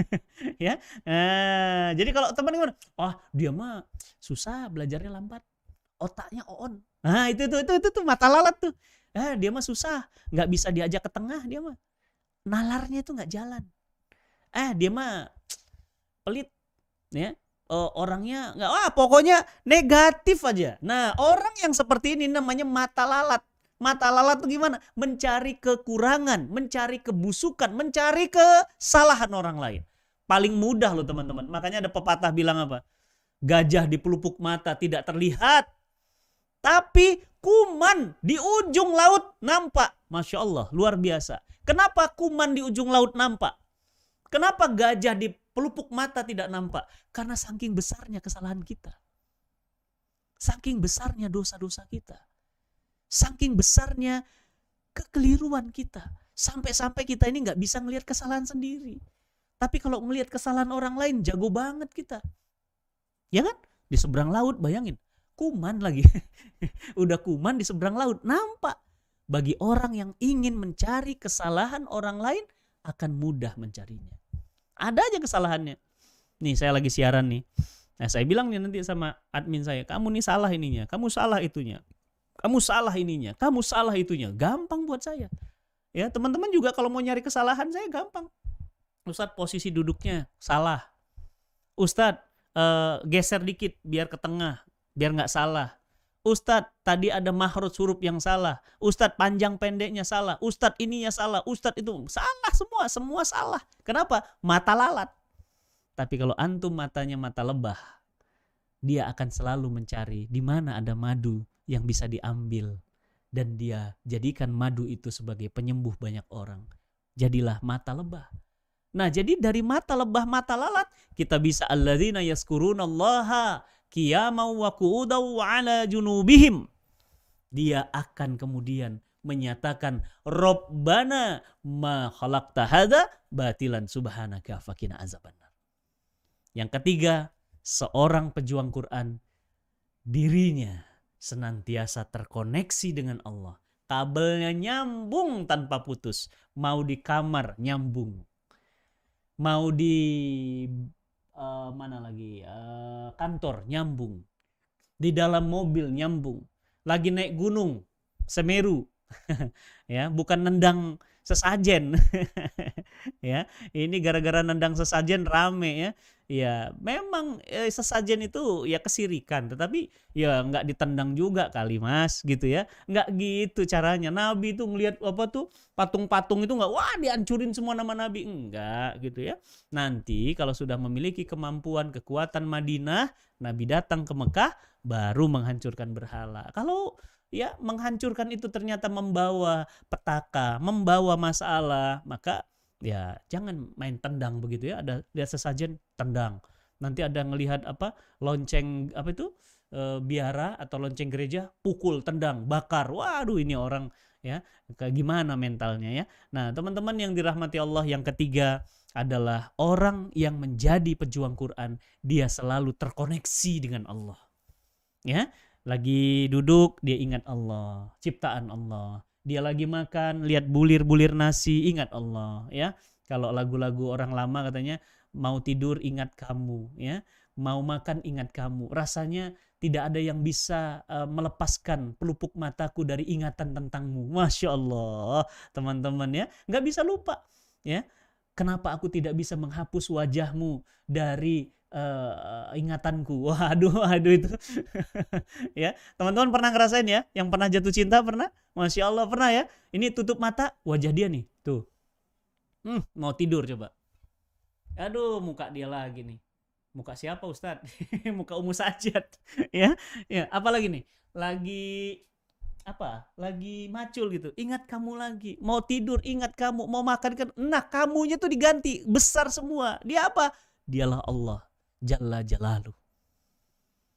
ya. Nah, jadi kalau teman gimana? Wah, oh, dia mah susah belajarnya lambat. Otaknya on. Nah, itu itu itu itu, itu mata lalat tuh. Eh, dia mah susah, nggak bisa diajak ke tengah dia mah. Nalarnya itu nggak jalan. Eh, dia mah pelit, ya. Uh, orangnya nggak, wah pokoknya negatif aja. Nah, orang yang seperti ini namanya mata lalat. Mata lalat itu gimana? Mencari kekurangan, mencari kebusukan, mencari kesalahan orang lain. Paling mudah loh teman-teman. Makanya ada pepatah bilang apa? Gajah di pelupuk mata tidak terlihat, tapi kuman di ujung laut nampak. Masya Allah, luar biasa. Kenapa kuman di ujung laut nampak? Kenapa gajah di pelupuk mata tidak nampak? Karena saking besarnya kesalahan kita. Saking besarnya dosa-dosa kita. Saking besarnya kekeliruan kita. Sampai-sampai kita ini nggak bisa melihat kesalahan sendiri. Tapi kalau melihat kesalahan orang lain, jago banget kita. Ya kan? Di seberang laut, bayangin kuman lagi. Udah kuman di seberang laut. Nampak. Bagi orang yang ingin mencari kesalahan orang lain akan mudah mencarinya. Ada aja kesalahannya. Nih saya lagi siaran nih. Nah saya bilang nih nanti sama admin saya, kamu nih salah ininya, kamu salah itunya. Kamu salah ininya, kamu salah itunya. Gampang buat saya. Ya teman-teman juga kalau mau nyari kesalahan saya gampang. Ustadz posisi duduknya salah. Ustadz uh, geser dikit biar ke tengah biar nggak salah. Ustadz tadi ada mahrut huruf yang salah. Ustadz panjang pendeknya salah. Ustadz ininya salah. Ustadz itu salah semua. Semua salah. Kenapa? Mata lalat. Tapi kalau antum matanya mata lebah. Dia akan selalu mencari di mana ada madu yang bisa diambil. Dan dia jadikan madu itu sebagai penyembuh banyak orang. Jadilah mata lebah. Nah jadi dari mata lebah mata lalat kita bisa alladzina yaskurunallaha qiyamau wa qu'udau ala junubihim. Dia akan kemudian menyatakan Robbana ma khalaqta hadza batilan subhanaka fakina azabannar. Yang ketiga, seorang pejuang Quran dirinya senantiasa terkoneksi dengan Allah. Kabelnya nyambung tanpa putus. Mau di kamar nyambung. Mau di uh, mana lagi? Uh, kantor nyambung. Di dalam mobil nyambung. Lagi naik gunung Semeru. Ya bukan nendang sesajen. Ya ini gara-gara nendang sesajen rame ya ya memang eh, sesajen itu ya kesirikan tetapi ya nggak ditendang juga kali mas gitu ya. Nggak gitu caranya. Nabi itu ngelihat apa tuh patung-patung itu nggak wah dihancurin semua nama nabi. Enggak gitu ya. Nanti kalau sudah memiliki kemampuan kekuatan Madinah nabi datang ke Mekah baru menghancurkan berhala. Kalau ya menghancurkan itu ternyata membawa petaka membawa masalah maka ya jangan main tendang begitu ya. Ada lihat sesajen tendang. Nanti ada ngelihat apa lonceng apa itu e, biara atau lonceng gereja pukul tendang bakar. Waduh ini orang ya kayak gimana mentalnya ya. Nah teman-teman yang dirahmati Allah yang ketiga adalah orang yang menjadi pejuang Quran dia selalu terkoneksi dengan Allah. Ya lagi duduk dia ingat Allah ciptaan Allah dia lagi makan, lihat bulir-bulir nasi, ingat Allah ya. Kalau lagu-lagu orang lama katanya mau tidur ingat kamu ya, mau makan ingat kamu. Rasanya tidak ada yang bisa uh, melepaskan pelupuk mataku dari ingatan tentangmu. Masya Allah, teman-teman ya, nggak bisa lupa ya. Kenapa aku tidak bisa menghapus wajahmu dari uh, ingatanku. Waduh, waduh itu. ya, teman-teman pernah ngerasain ya? Yang pernah jatuh cinta pernah? Masya Allah pernah ya? Ini tutup mata, wajah dia nih, tuh. Hmm, mau tidur coba. Aduh, muka dia lagi nih. Muka siapa Ustadz? muka Umu Sajat. ya, ya. Apalagi nih? Lagi apa? Lagi macul gitu. Ingat kamu lagi. Mau tidur, ingat kamu. Mau makan kan. Nah, kamunya tuh diganti. Besar semua. Dia apa? Dialah Allah Jalla Jalalu.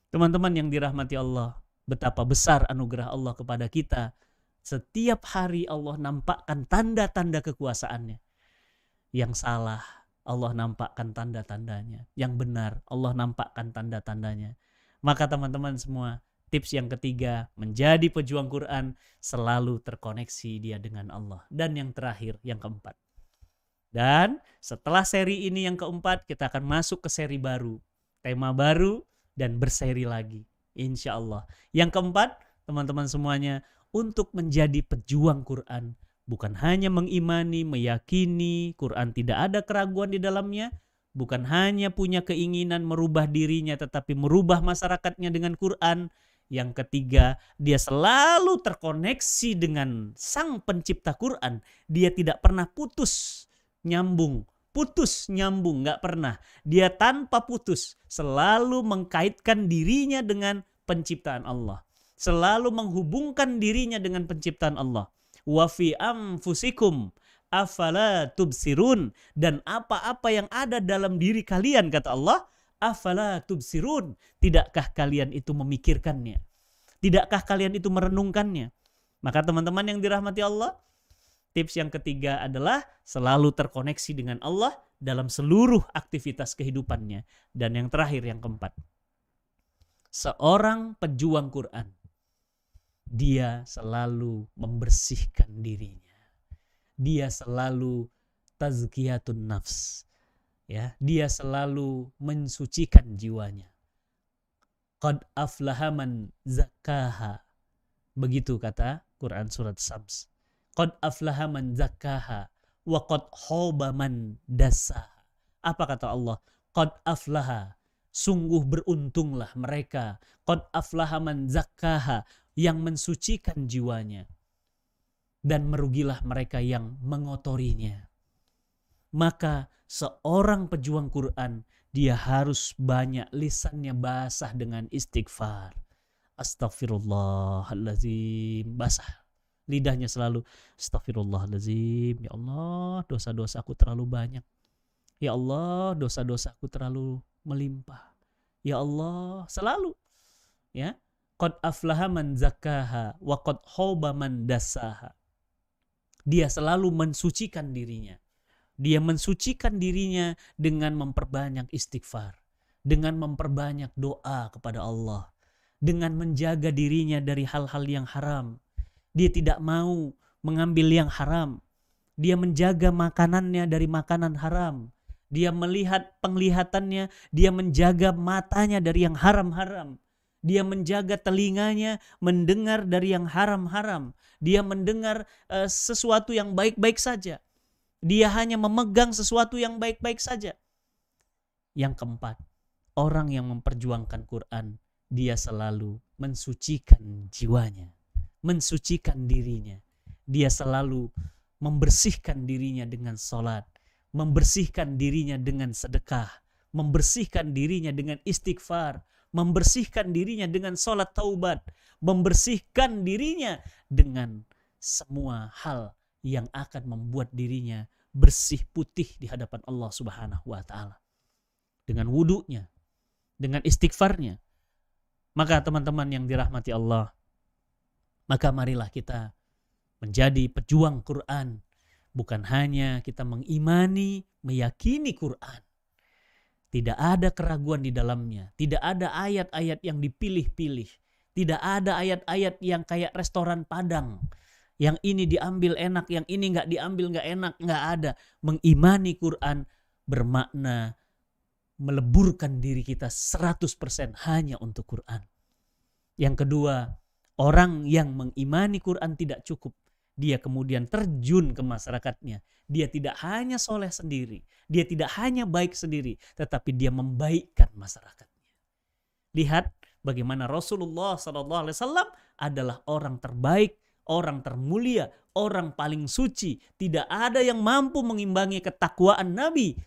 Teman-teman yang dirahmati Allah, betapa besar anugerah Allah kepada kita. Setiap hari Allah nampakkan tanda-tanda kekuasaannya. Yang salah, Allah nampakkan tanda-tandanya. Yang benar, Allah nampakkan tanda-tandanya. Maka teman-teman semua, tips yang ketiga, menjadi pejuang Quran, selalu terkoneksi dia dengan Allah. Dan yang terakhir, yang keempat, dan setelah seri ini yang keempat, kita akan masuk ke seri baru. Tema baru dan berseri lagi. Insya Allah. Yang keempat, teman-teman semuanya, untuk menjadi pejuang Quran. Bukan hanya mengimani, meyakini Quran tidak ada keraguan di dalamnya. Bukan hanya punya keinginan merubah dirinya, tetapi merubah masyarakatnya dengan Quran. Yang ketiga, dia selalu terkoneksi dengan sang pencipta Quran. Dia tidak pernah putus nyambung, putus nyambung, nggak pernah. Dia tanpa putus selalu mengkaitkan dirinya dengan penciptaan Allah. Selalu menghubungkan dirinya dengan penciptaan Allah. Wa fi anfusikum afala tubsirun dan apa-apa yang ada dalam diri kalian kata Allah afala tubsirun tidakkah kalian itu memikirkannya tidakkah kalian itu merenungkannya maka teman-teman yang dirahmati Allah Tips yang ketiga adalah selalu terkoneksi dengan Allah dalam seluruh aktivitas kehidupannya. Dan yang terakhir, yang keempat. Seorang pejuang Quran, dia selalu membersihkan dirinya. Dia selalu tazkiyatun nafs. Ya, dia selalu mensucikan jiwanya. Qad aflahaman zakaha. Begitu kata Quran surat Sams Qad aflaha man zakkaha wa qad khaba man dasaha. Apa kata Allah? Qad aflaha. Sungguh beruntunglah mereka. Qad aflaha man zakkaha. Yang mensucikan jiwanya. Dan merugilah mereka yang mengotorinya. Maka seorang pejuang Quran dia harus banyak lisannya basah dengan istighfar. Astagfirullahaladzim. Basah. Lidahnya selalu astagfirullahaladzim. Ya Allah dosa-dosa aku terlalu banyak. Ya Allah dosa-dosa aku terlalu melimpah. Ya Allah selalu. Ya. Qad aflaha man zakaha wa qad hoba man dasaha. Dia selalu mensucikan dirinya dia mensucikan dirinya dengan memperbanyak istighfar, dengan memperbanyak doa kepada Allah, dengan menjaga dirinya dari hal-hal yang haram. Dia tidak mau mengambil yang haram. Dia menjaga makanannya dari makanan haram. Dia melihat penglihatannya, dia menjaga matanya dari yang haram-haram. Dia menjaga telinganya, mendengar dari yang haram-haram. Dia mendengar uh, sesuatu yang baik-baik saja dia hanya memegang sesuatu yang baik-baik saja. Yang keempat, orang yang memperjuangkan Quran, dia selalu mensucikan jiwanya, mensucikan dirinya. Dia selalu membersihkan dirinya dengan sholat, membersihkan dirinya dengan sedekah, membersihkan dirinya dengan istighfar, membersihkan dirinya dengan sholat taubat, membersihkan dirinya dengan semua hal yang akan membuat dirinya bersih putih di hadapan Allah Subhanahu wa taala. Dengan wudhunya, dengan istighfarnya. Maka teman-teman yang dirahmati Allah, maka marilah kita menjadi pejuang Quran. Bukan hanya kita mengimani, meyakini Quran. Tidak ada keraguan di dalamnya. Tidak ada ayat-ayat yang dipilih-pilih. Tidak ada ayat-ayat yang kayak restoran Padang yang ini diambil enak, yang ini nggak diambil nggak enak, nggak ada. Mengimani Quran bermakna meleburkan diri kita 100% hanya untuk Quran. Yang kedua, orang yang mengimani Quran tidak cukup. Dia kemudian terjun ke masyarakatnya. Dia tidak hanya soleh sendiri. Dia tidak hanya baik sendiri. Tetapi dia membaikkan masyarakatnya. Lihat bagaimana Rasulullah SAW adalah orang terbaik orang termulia, orang paling suci. Tidak ada yang mampu mengimbangi ketakwaan Nabi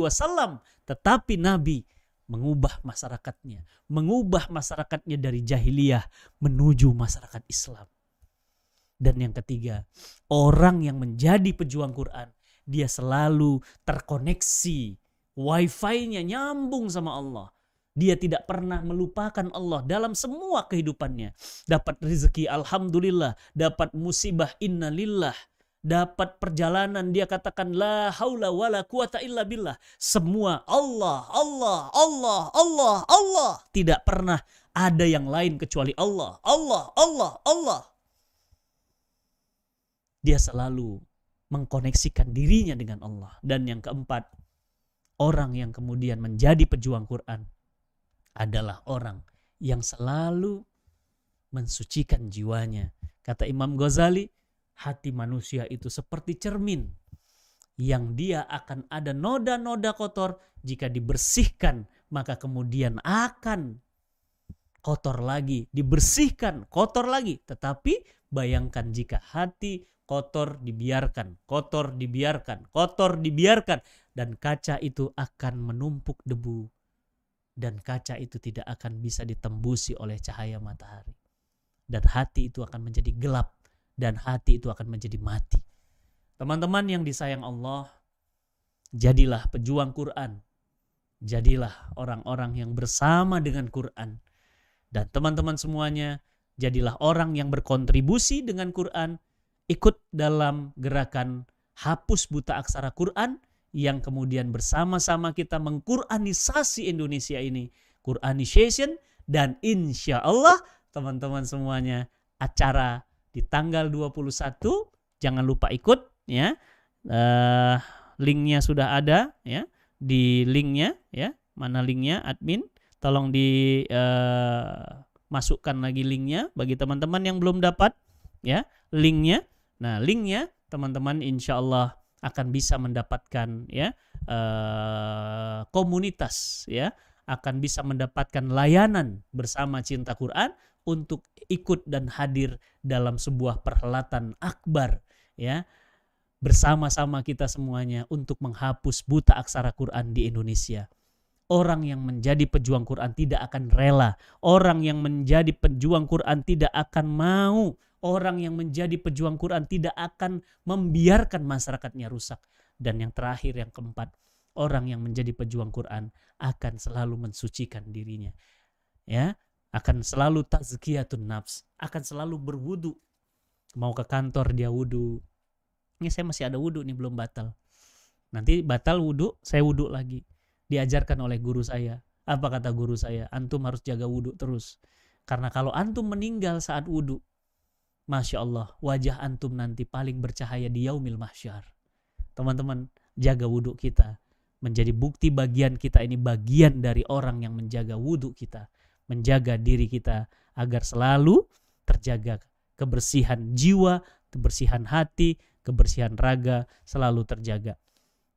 Wasallam. Tetapi Nabi mengubah masyarakatnya, mengubah masyarakatnya dari jahiliyah menuju masyarakat Islam. Dan yang ketiga, orang yang menjadi pejuang Quran, dia selalu terkoneksi, wifi-nya nyambung sama Allah dia tidak pernah melupakan Allah dalam semua kehidupannya. Dapat rezeki alhamdulillah, dapat musibah innalillah, dapat perjalanan dia katakan la haula wala quwata illa billah. Semua Allah, Allah, Allah, Allah, Allah. Tidak pernah ada yang lain kecuali Allah. Allah, Allah, Allah. Dia selalu mengkoneksikan dirinya dengan Allah. Dan yang keempat, orang yang kemudian menjadi pejuang Quran adalah orang yang selalu mensucikan jiwanya. Kata Imam Ghazali, hati manusia itu seperti cermin yang dia akan ada noda-noda kotor. Jika dibersihkan maka kemudian akan kotor lagi, dibersihkan, kotor lagi. Tetapi bayangkan jika hati kotor dibiarkan, kotor dibiarkan, kotor dibiarkan. Dan kaca itu akan menumpuk debu. Dan kaca itu tidak akan bisa ditembusi oleh cahaya matahari. Dan hati itu akan menjadi gelap dan hati itu akan menjadi mati. Teman-teman yang disayang Allah, jadilah pejuang Quran. Jadilah orang-orang yang bersama dengan Quran. Dan teman-teman semuanya, jadilah orang yang berkontribusi dengan Quran, ikut dalam gerakan hapus buta aksara Quran yang kemudian bersama-sama kita mengkuranisasi Indonesia ini. Quranisation dan insya Allah teman-teman semuanya acara di tanggal 21 jangan lupa ikut ya. Uh, linknya sudah ada ya di linknya ya. Mana linknya admin? Tolong di uh, masukkan lagi linknya bagi teman-teman yang belum dapat ya linknya. Nah linknya teman-teman insya Allah akan bisa mendapatkan ya uh, komunitas ya akan bisa mendapatkan layanan bersama cinta Quran untuk ikut dan hadir dalam sebuah perhelatan akbar ya bersama-sama kita semuanya untuk menghapus buta aksara Quran di Indonesia. Orang yang menjadi pejuang Quran tidak akan rela. Orang yang menjadi pejuang Quran tidak akan mau. Orang yang menjadi pejuang Quran tidak akan membiarkan masyarakatnya rusak. Dan yang terakhir, yang keempat, orang yang menjadi pejuang Quran akan selalu mensucikan dirinya. Ya, akan selalu tazkiyatun nafs, akan selalu berwudu. Mau ke kantor dia wudu. Ini saya masih ada wudu nih belum batal. Nanti batal wudu, saya wudu lagi diajarkan oleh guru saya. Apa kata guru saya? Antum harus jaga wudhu terus. Karena kalau antum meninggal saat wudhu, Masya Allah, wajah antum nanti paling bercahaya di yaumil mahsyar. Teman-teman, jaga wudhu kita. Menjadi bukti bagian kita ini bagian dari orang yang menjaga wudhu kita. Menjaga diri kita agar selalu terjaga kebersihan jiwa, kebersihan hati, kebersihan raga selalu terjaga.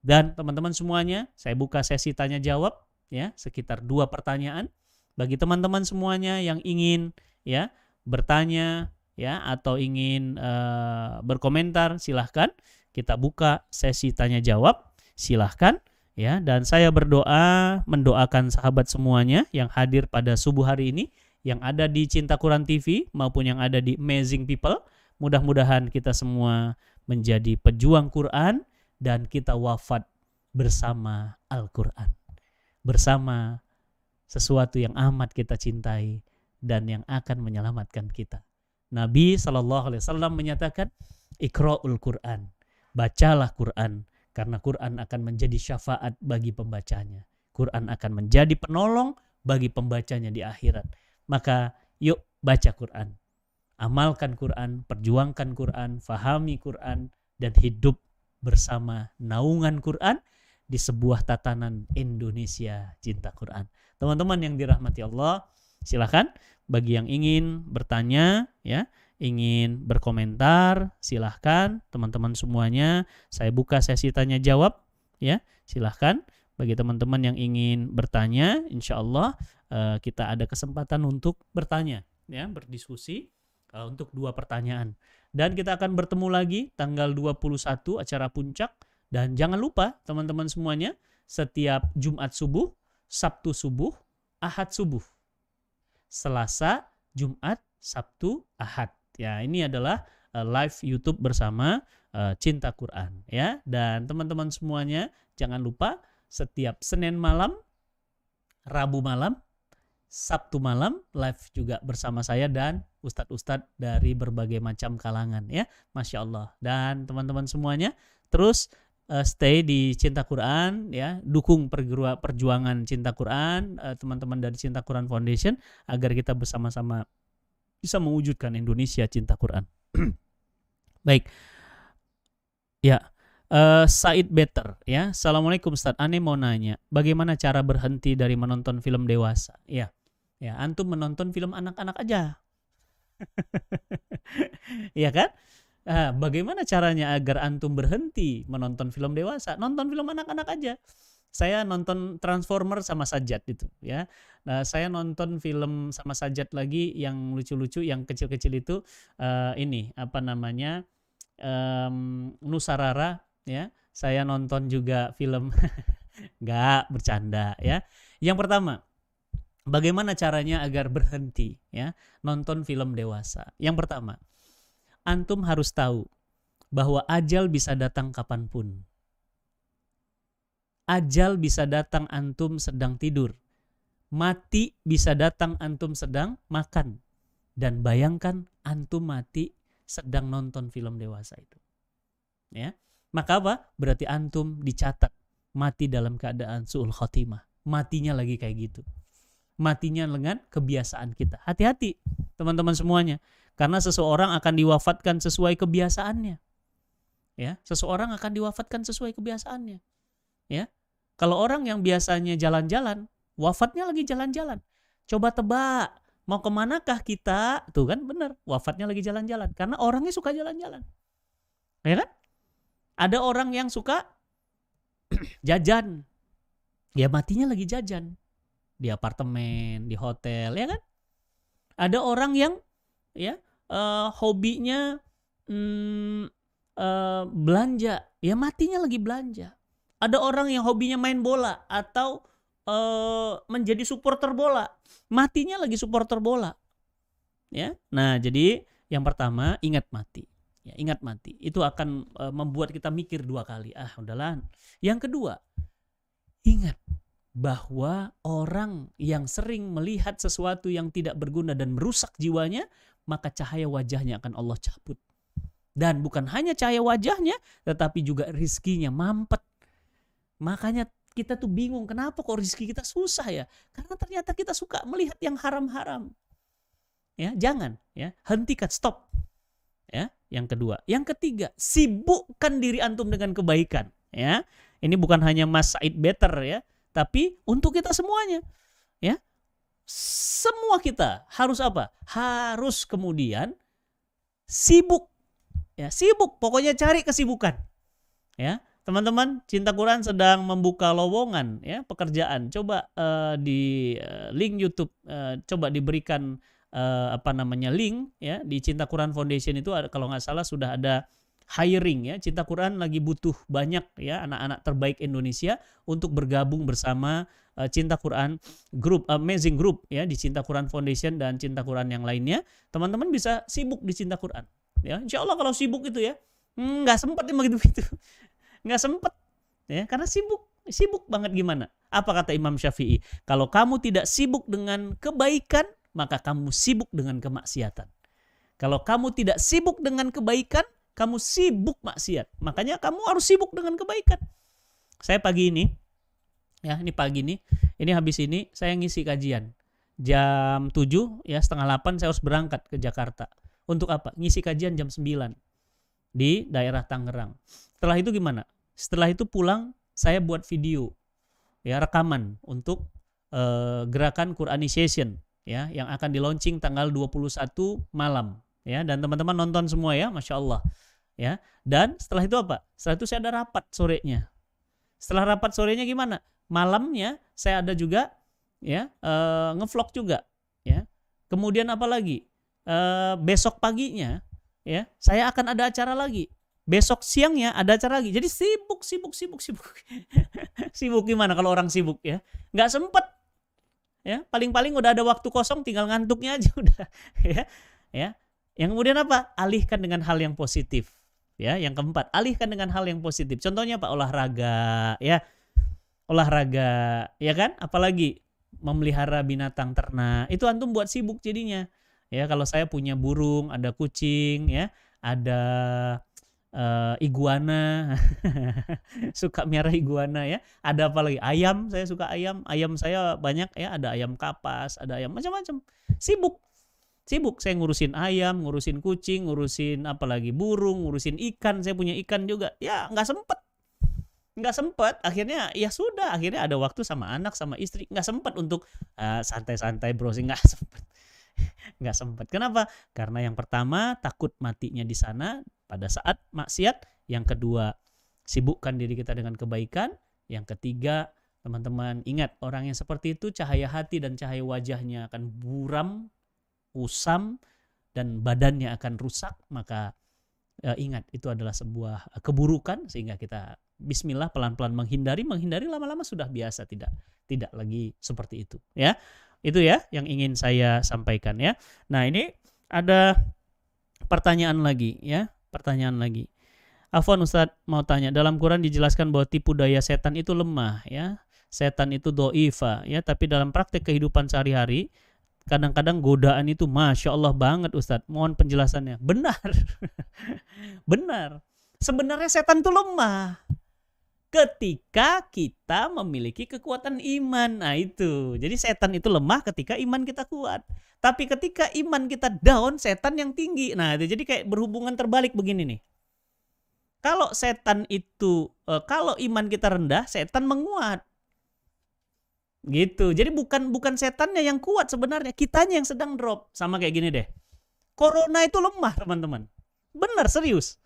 Dan teman-teman semuanya, saya buka sesi tanya jawab ya, sekitar dua pertanyaan bagi teman-teman semuanya yang ingin ya bertanya ya atau ingin uh, berkomentar silahkan kita buka sesi tanya jawab silahkan ya dan saya berdoa mendoakan sahabat semuanya yang hadir pada subuh hari ini yang ada di Cinta Quran TV maupun yang ada di Amazing People mudah-mudahan kita semua menjadi pejuang Quran dan kita wafat bersama Al-Quran. Bersama sesuatu yang amat kita cintai dan yang akan menyelamatkan kita. Nabi Shallallahu Alaihi Wasallam menyatakan, Iqra'ul Quran, bacalah Quran, karena Quran akan menjadi syafaat bagi pembacanya. Quran akan menjadi penolong bagi pembacanya di akhirat. Maka yuk baca Quran. Amalkan Quran, perjuangkan Quran, fahami Quran, dan hidup bersama naungan Quran di sebuah tatanan Indonesia cinta Quran. Teman-teman yang dirahmati Allah, silahkan bagi yang ingin bertanya, ya, ingin berkomentar, silahkan teman-teman semuanya. Saya buka sesi tanya jawab, ya, silahkan. Bagi teman-teman yang ingin bertanya, insya Allah uh, kita ada kesempatan untuk bertanya, ya, berdiskusi uh, untuk dua pertanyaan. Dan kita akan bertemu lagi tanggal 21 acara puncak. Dan jangan lupa teman-teman semuanya, setiap Jumat subuh, Sabtu subuh, Ahad subuh. Selasa, Jumat, Sabtu, Ahad. Ya, ini adalah uh, live YouTube bersama uh, Cinta Quran ya. Dan teman-teman semuanya jangan lupa setiap Senin malam, Rabu malam, Sabtu malam live juga bersama saya dan ustadz-ustadz dari berbagai macam kalangan ya. Masya Allah. Dan teman-teman semuanya terus uh, stay di Cinta Quran ya. Dukung perjuangan Cinta Quran uh, teman-teman dari Cinta Quran Foundation agar kita bersama-sama bisa mewujudkan Indonesia Cinta Quran baik ya Uh, Said Better ya. Assalamualaikum Ustaz. Ane mau nanya, bagaimana cara berhenti dari menonton film dewasa? Ya. Ya, antum menonton film anak-anak aja. Iya kan? Nah, bagaimana caranya agar antum berhenti menonton film dewasa? Nonton film anak-anak aja. Saya nonton Transformer sama Sajat itu ya. Nah, saya nonton film sama Sajat lagi yang lucu-lucu, yang kecil-kecil itu uh, ini apa namanya? Um, Nusarara ya. Saya nonton juga film nggak bercanda ya. Yang pertama, Bagaimana caranya agar berhenti ya nonton film dewasa? Yang pertama, antum harus tahu bahwa ajal bisa datang kapan pun. Ajal bisa datang antum sedang tidur. Mati bisa datang antum sedang makan. Dan bayangkan antum mati sedang nonton film dewasa itu. Ya. Maka apa? Berarti antum dicatat mati dalam keadaan suul khotimah. Matinya lagi kayak gitu matinya dengan kebiasaan kita. Hati-hati teman-teman semuanya. Karena seseorang akan diwafatkan sesuai kebiasaannya. Ya, seseorang akan diwafatkan sesuai kebiasaannya. Ya. Kalau orang yang biasanya jalan-jalan, wafatnya lagi jalan-jalan. Coba tebak, mau ke manakah kita? Tuh kan benar, wafatnya lagi jalan-jalan. Karena orangnya suka jalan-jalan. Ya kan? Ada orang yang suka jajan. Ya matinya lagi jajan. Di apartemen, di hotel, ya kan? Ada orang yang ya uh, hobinya hmm, uh, belanja, ya matinya lagi belanja. Ada orang yang hobinya main bola atau uh, menjadi supporter bola, matinya lagi supporter bola. Ya. Nah, jadi yang pertama ingat mati. Ya, ingat mati. Itu akan uh, membuat kita mikir dua kali. Ah, udahlah. Yang kedua, ingat bahwa orang yang sering melihat sesuatu yang tidak berguna dan merusak jiwanya, maka cahaya wajahnya akan Allah cabut. Dan bukan hanya cahaya wajahnya, tetapi juga rizkinya mampet. Makanya kita tuh bingung kenapa kok rizki kita susah ya? Karena ternyata kita suka melihat yang haram-haram. Ya, jangan ya, hentikan, stop. Ya, yang kedua. Yang ketiga, sibukkan diri antum dengan kebaikan. Ya, ini bukan hanya Mas Said Better ya, tapi untuk kita semuanya. Ya, semua kita harus apa? Harus kemudian sibuk. Ya, sibuk. Pokoknya cari kesibukan. Ya, teman-teman, Cinta Quran sedang membuka lowongan ya pekerjaan. Coba uh, di uh, link YouTube, uh, coba diberikan uh, apa namanya link ya di Cinta Quran Foundation itu ada, kalau nggak salah sudah ada hiring ya. Cinta Quran lagi butuh banyak ya anak-anak terbaik Indonesia untuk bergabung bersama uh, Cinta Quran Group Amazing Group ya di Cinta Quran Foundation dan Cinta Quran yang lainnya. Teman-teman bisa sibuk di Cinta Quran ya. Insya Allah kalau sibuk itu ya hmm, nggak sempat ya begitu begitu nggak sempat ya karena sibuk sibuk banget gimana apa kata Imam Syafi'i kalau kamu tidak sibuk dengan kebaikan maka kamu sibuk dengan kemaksiatan. Kalau kamu tidak sibuk dengan kebaikan, kamu sibuk maksiat. Makanya kamu harus sibuk dengan kebaikan. Saya pagi ini, ya ini pagi ini, ini habis ini saya ngisi kajian. Jam 7 ya setengah 8 saya harus berangkat ke Jakarta. Untuk apa? Ngisi kajian jam 9 di daerah Tangerang. Setelah itu gimana? Setelah itu pulang saya buat video ya rekaman untuk uh, gerakan Quranization ya yang akan di launching tanggal 21 malam ya. Dan teman-teman nonton semua ya Masya Allah ya. Dan setelah itu apa? Setelah itu saya ada rapat sorenya. Setelah rapat sorenya gimana? Malamnya saya ada juga ya e, ngevlog juga ya. Kemudian apa lagi? E, besok paginya ya saya akan ada acara lagi besok siangnya ada acara lagi. Jadi sibuk sibuk sibuk sibuk. Sibuk gimana kalau orang sibuk ya? Nggak sempet ya? Paling-paling udah ada waktu kosong tinggal ngantuknya aja udah ya? Ya? Yang kemudian apa? Alihkan dengan hal yang positif ya? Yang keempat alihkan dengan hal yang positif. Contohnya pak olahraga ya? Olahraga ya kan? Apalagi memelihara binatang ternak. Itu antum buat sibuk jadinya. Ya kalau saya punya burung ada kucing ya? Ada uh, iguana. Suka merah iguana ya. Ada apa lagi? Ayam saya suka ayam. Ayam saya banyak ya ada ayam kapas ada ayam macam-macam. Sibuk. Sibuk saya ngurusin ayam ngurusin kucing ngurusin apalagi burung ngurusin ikan. Saya punya ikan juga. Ya nggak sempet. Nggak sempet. Akhirnya ya sudah. Akhirnya ada waktu sama anak sama istri. Nggak sempet untuk uh, santai-santai browsing nggak sempet. Nggak sempet. Kenapa? Karena yang pertama takut matinya di sana pada saat maksiat. Yang kedua, sibukkan diri kita dengan kebaikan. Yang ketiga, teman-teman ingat orang yang seperti itu cahaya hati dan cahaya wajahnya akan buram, usam, dan badannya akan rusak. Maka eh, ingat itu adalah sebuah keburukan sehingga kita Bismillah pelan-pelan menghindari, menghindari lama-lama sudah biasa tidak tidak lagi seperti itu ya. Itu ya yang ingin saya sampaikan ya. Nah, ini ada pertanyaan lagi ya pertanyaan lagi. Afwan Ustadz mau tanya, dalam Quran dijelaskan bahwa tipu daya setan itu lemah ya. Setan itu do'ifa ya, tapi dalam praktek kehidupan sehari-hari kadang-kadang godaan itu Masya Allah banget Ustadz. Mohon penjelasannya. Benar. Benar. Sebenarnya setan itu lemah ketika kita memiliki kekuatan iman. Nah, itu. Jadi setan itu lemah ketika iman kita kuat. Tapi ketika iman kita down, setan yang tinggi. Nah, itu jadi kayak berhubungan terbalik begini nih. Kalau setan itu eh, kalau iman kita rendah, setan menguat. Gitu. Jadi bukan bukan setannya yang kuat sebenarnya, kitanya yang sedang drop. Sama kayak gini deh. Corona itu lemah, teman-teman. Benar, serius.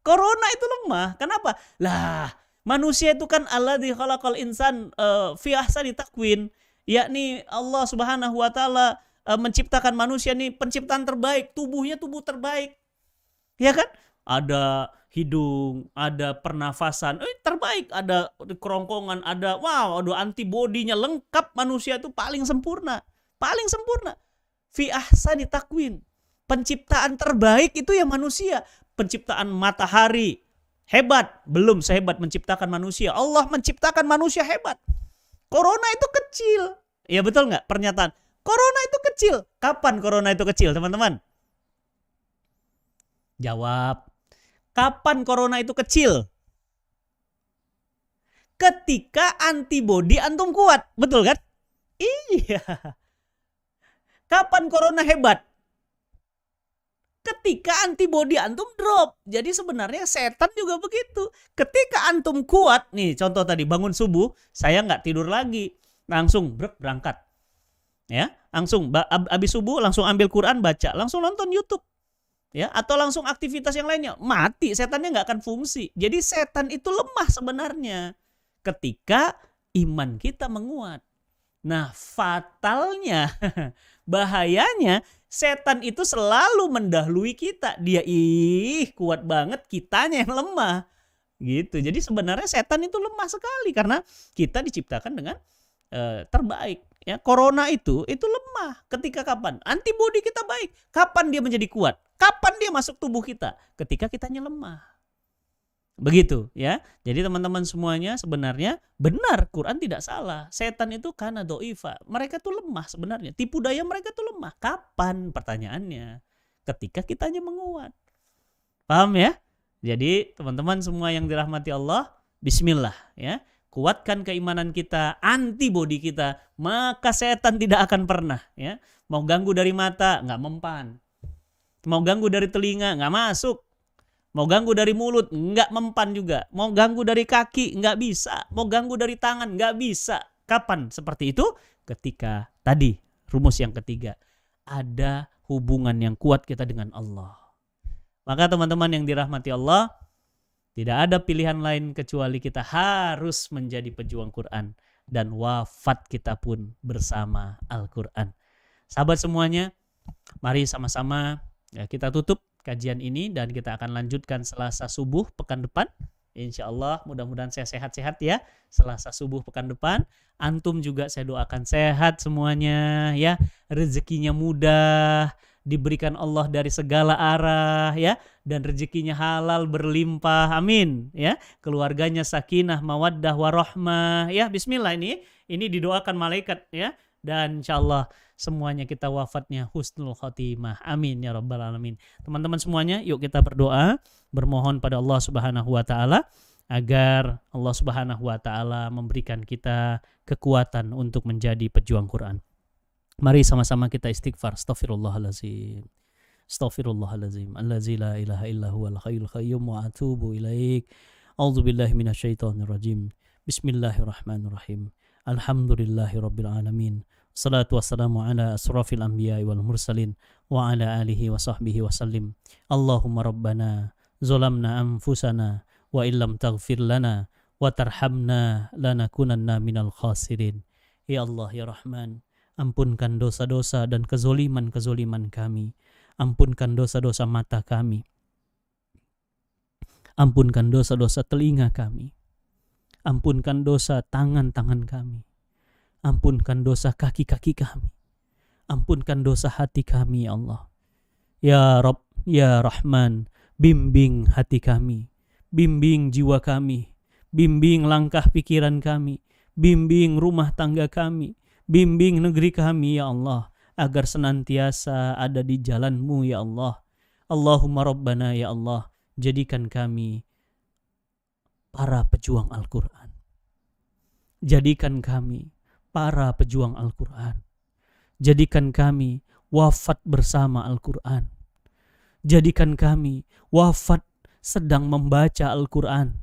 Corona itu lemah. Kenapa? Lah, manusia itu kan Allah di khalaqal insan uh, fi ahsani takwin. Yakni Allah Subhanahu wa taala uh, menciptakan manusia nih penciptaan terbaik, tubuhnya tubuh terbaik. Ya kan? Ada hidung, ada pernafasan, eh terbaik, ada kerongkongan, ada wow, ada antibodinya lengkap manusia itu paling sempurna, paling sempurna. Fi ahsani takwin. Penciptaan terbaik itu ya manusia penciptaan matahari hebat, belum sehebat menciptakan manusia. Allah menciptakan manusia hebat. Corona itu kecil. Ya betul nggak pernyataan? Corona itu kecil. Kapan corona itu kecil, teman-teman? Jawab. Kapan corona itu kecil? Ketika antibodi antum kuat. Betul kan? Iya. Kapan corona hebat? Ketika antibodi antum drop. Jadi sebenarnya setan juga begitu. Ketika antum kuat, nih contoh tadi bangun subuh, saya nggak tidur lagi, langsung berangkat. Ya, langsung habis subuh langsung ambil Quran baca, langsung nonton YouTube. Ya, atau langsung aktivitas yang lainnya. Mati, setannya nggak akan fungsi. Jadi setan itu lemah sebenarnya ketika iman kita menguat. Nah, fatalnya, bahayanya setan itu selalu mendahului kita. Dia ih kuat banget, kitanya yang lemah. Gitu. Jadi sebenarnya setan itu lemah sekali karena kita diciptakan dengan uh, terbaik. Ya, corona itu itu lemah. Ketika kapan? Antibodi kita baik. Kapan dia menjadi kuat? Kapan dia masuk tubuh kita? Ketika kitanya lemah. Begitu ya. Jadi teman-teman semuanya sebenarnya benar Quran tidak salah. Setan itu karena doifa. Mereka tuh lemah sebenarnya. Tipu daya mereka tuh lemah. Kapan pertanyaannya? Ketika kitanya menguat. Paham ya? Jadi teman-teman semua yang dirahmati Allah, bismillah ya. Kuatkan keimanan kita, antibodi kita, maka setan tidak akan pernah ya. Mau ganggu dari mata, nggak mempan. Mau ganggu dari telinga, nggak masuk Mau ganggu dari mulut, nggak mempan juga. Mau ganggu dari kaki, nggak bisa. Mau ganggu dari tangan, nggak bisa. Kapan seperti itu? Ketika tadi, rumus yang ketiga. Ada hubungan yang kuat kita dengan Allah. Maka teman-teman yang dirahmati Allah, tidak ada pilihan lain kecuali kita harus menjadi pejuang Quran. Dan wafat kita pun bersama Al-Quran. Sahabat semuanya, mari sama-sama ya, kita tutup kajian ini dan kita akan lanjutkan Selasa subuh pekan depan. Insya Allah mudah-mudahan saya sehat-sehat ya Selasa subuh pekan depan. Antum juga saya doakan sehat semuanya ya. Rezekinya mudah, diberikan Allah dari segala arah ya dan rezekinya halal berlimpah amin ya keluarganya sakinah mawaddah warohmah ya bismillah ini ini didoakan malaikat ya dan insyaallah semuanya kita wafatnya husnul khotimah. Amin ya rabbal alamin. Teman-teman semuanya, yuk kita berdoa, bermohon pada Allah Subhanahu wa taala agar Allah Subhanahu wa taala memberikan kita kekuatan untuk menjadi pejuang Quran. Mari sama-sama kita istighfar. Astaghfirullahalazim. Astaghfirullahalazim. Allazi la ilaha illa huwal hayyul qayyum wa atubu ilaik. A'udzu billahi minasyaitonir rajim. Bismillahirrahmanirrahim. Alhamdulillahirabbil alamin. Salatu wassalamu ala asrafil anbiya wal mursalin wa ala alihi wa sahbihi wa sallim. Allahumma rabbana zolamna anfusana wa illam taghfir lana wa tarhamna lanakunanna minal khasirin. Ya Allah ya Rahman, ampunkan dosa-dosa dan kezoliman-kezoliman kami. Ampunkan dosa-dosa mata kami. Ampunkan dosa-dosa telinga kami. Ampunkan dosa tangan-tangan kami Ampunkan dosa kaki-kaki kami. Ampunkan dosa hati kami, ya Allah. Ya Rob, ya Rahman, bimbing hati kami. Bimbing jiwa kami. Bimbing langkah pikiran kami. Bimbing rumah tangga kami. Bimbing negeri kami, ya Allah. Agar senantiasa ada di jalanmu, ya Allah. Allahumma Rabbana, ya Allah. Jadikan kami para pejuang Al-Quran. Jadikan kami para pejuang Al-Quran. Jadikan kami wafat bersama Al-Quran. Jadikan kami wafat sedang membaca Al-Quran.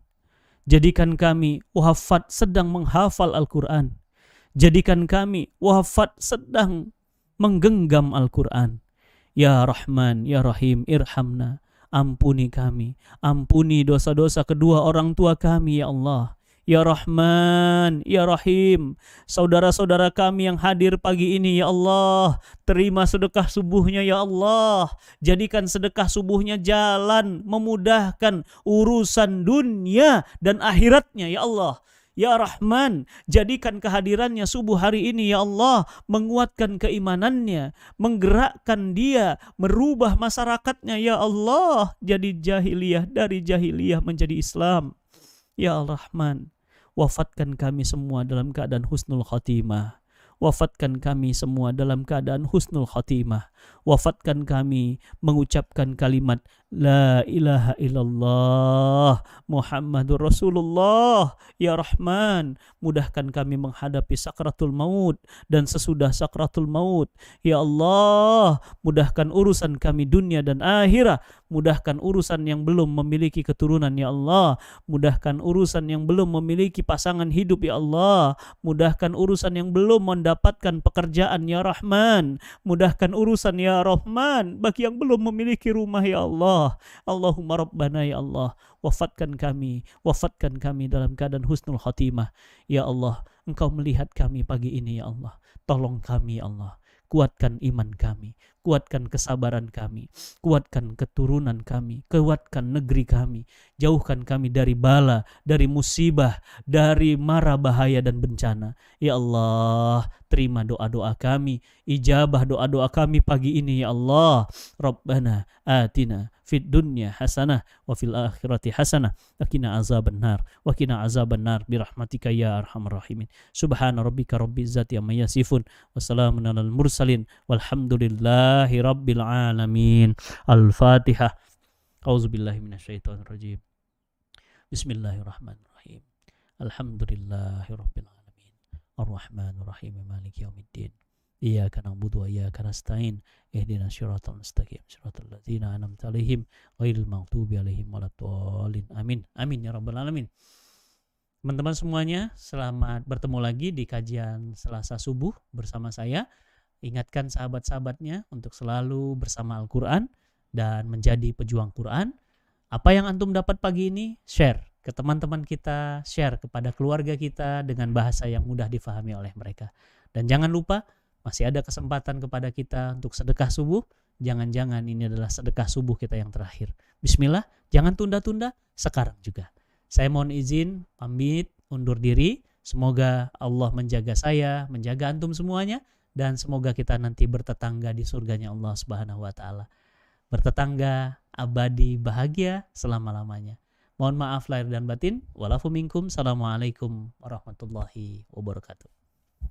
Jadikan kami wafat sedang menghafal Al-Quran. Jadikan kami wafat sedang menggenggam Al-Quran. Ya Rahman, Ya Rahim, irhamna. ampuni kami, ampuni dosa-dosa kedua orang tua kami ya Allah. Ya Rahman, Ya Rahim, saudara-saudara kami yang hadir pagi ini, Ya Allah, terima sedekah subuhnya, Ya Allah. Jadikan sedekah subuhnya jalan, memudahkan urusan dunia dan akhiratnya, Ya Allah. Ya Rahman, jadikan kehadirannya subuh hari ini ya Allah menguatkan keimanannya, menggerakkan dia, merubah masyarakatnya ya Allah jadi jahiliyah dari jahiliyah menjadi Islam. Ya Al-Rahman, wafatkan kami semua dalam keadaan husnul khatimah. Wafatkan kami semua dalam keadaan husnul khatimah. Wafatkan kami mengucapkan kalimat La ilaha illallah Muhammadur Rasulullah. Ya Rahman Mudahkan kami menghadapi sakratul maut Dan sesudah sakratul maut. Ya Allah Mudahkan urusan kami dunia dan akhirat Mudahkan urusan yang belum memiliki keturunan Ya Allah. Mudahkan urusan yang belum memiliki pasangan hidup Ya Allah. Mudahkan urusan yang belum mendapatkan pekerjaan Ya Rahman. Mudahkan urusan Ya Rahman Bagi yang belum memiliki rumah Ya Allah. Allahumma Rabbana ya Allah, wafatkan kami, wafatkan kami dalam keadaan husnul khatimah. Ya Allah, Engkau melihat kami pagi ini ya Allah. Tolong kami ya Allah kuatkan iman kami, kuatkan kesabaran kami, kuatkan keturunan kami, kuatkan negeri kami, jauhkan kami dari bala, dari musibah, dari mara bahaya dan bencana. Ya Allah, terima doa-doa kami, ijabah doa-doa kami pagi ini ya Allah. Rabbana atina fid dunya hasanah wa fil akhirati hasanah. Wa qina azaban nar wa qina azaban nar bi rahmatika ya arhamar rahimin. Subhana rabbika rabbil izzati amma yasifun. Wa salamun alal mursalin walhamdulillahi rabbil alamin al-fatihah auzu billahi minasyaitonir rajim bismillahirrahmanirrahim alhamdulillahi rabbil alamin arrahmanir rahim maliki yaumiddin Iyyaka na'budu wa iyyaka nasta'in. Ihdinas siratal mustaqim. Siratal ladzina an'amta 'alaihim ghairil maghdubi 'alaihim waladdallin. Amin. Amin ya rabbal alamin. Teman-teman semuanya, selamat bertemu lagi di kajian Selasa subuh bersama saya. Ingatkan sahabat-sahabatnya untuk selalu bersama Al-Qur'an dan menjadi pejuang Quran. Apa yang antum dapat pagi ini? Share ke teman-teman kita, share kepada keluarga kita dengan bahasa yang mudah difahami oleh mereka. Dan jangan lupa masih ada kesempatan kepada kita untuk sedekah subuh, jangan-jangan ini adalah sedekah subuh kita yang terakhir. Bismillah, jangan tunda-tunda, sekarang juga. Saya mohon izin, pamit, undur diri. Semoga Allah menjaga saya, menjaga antum semuanya, dan semoga kita nanti bertetangga di surganya Allah Subhanahu wa taala. Bertetangga abadi bahagia selama-lamanya. Mohon maaf lahir dan batin. Walafu minkum. Assalamualaikum warahmatullahi wabarakatuh.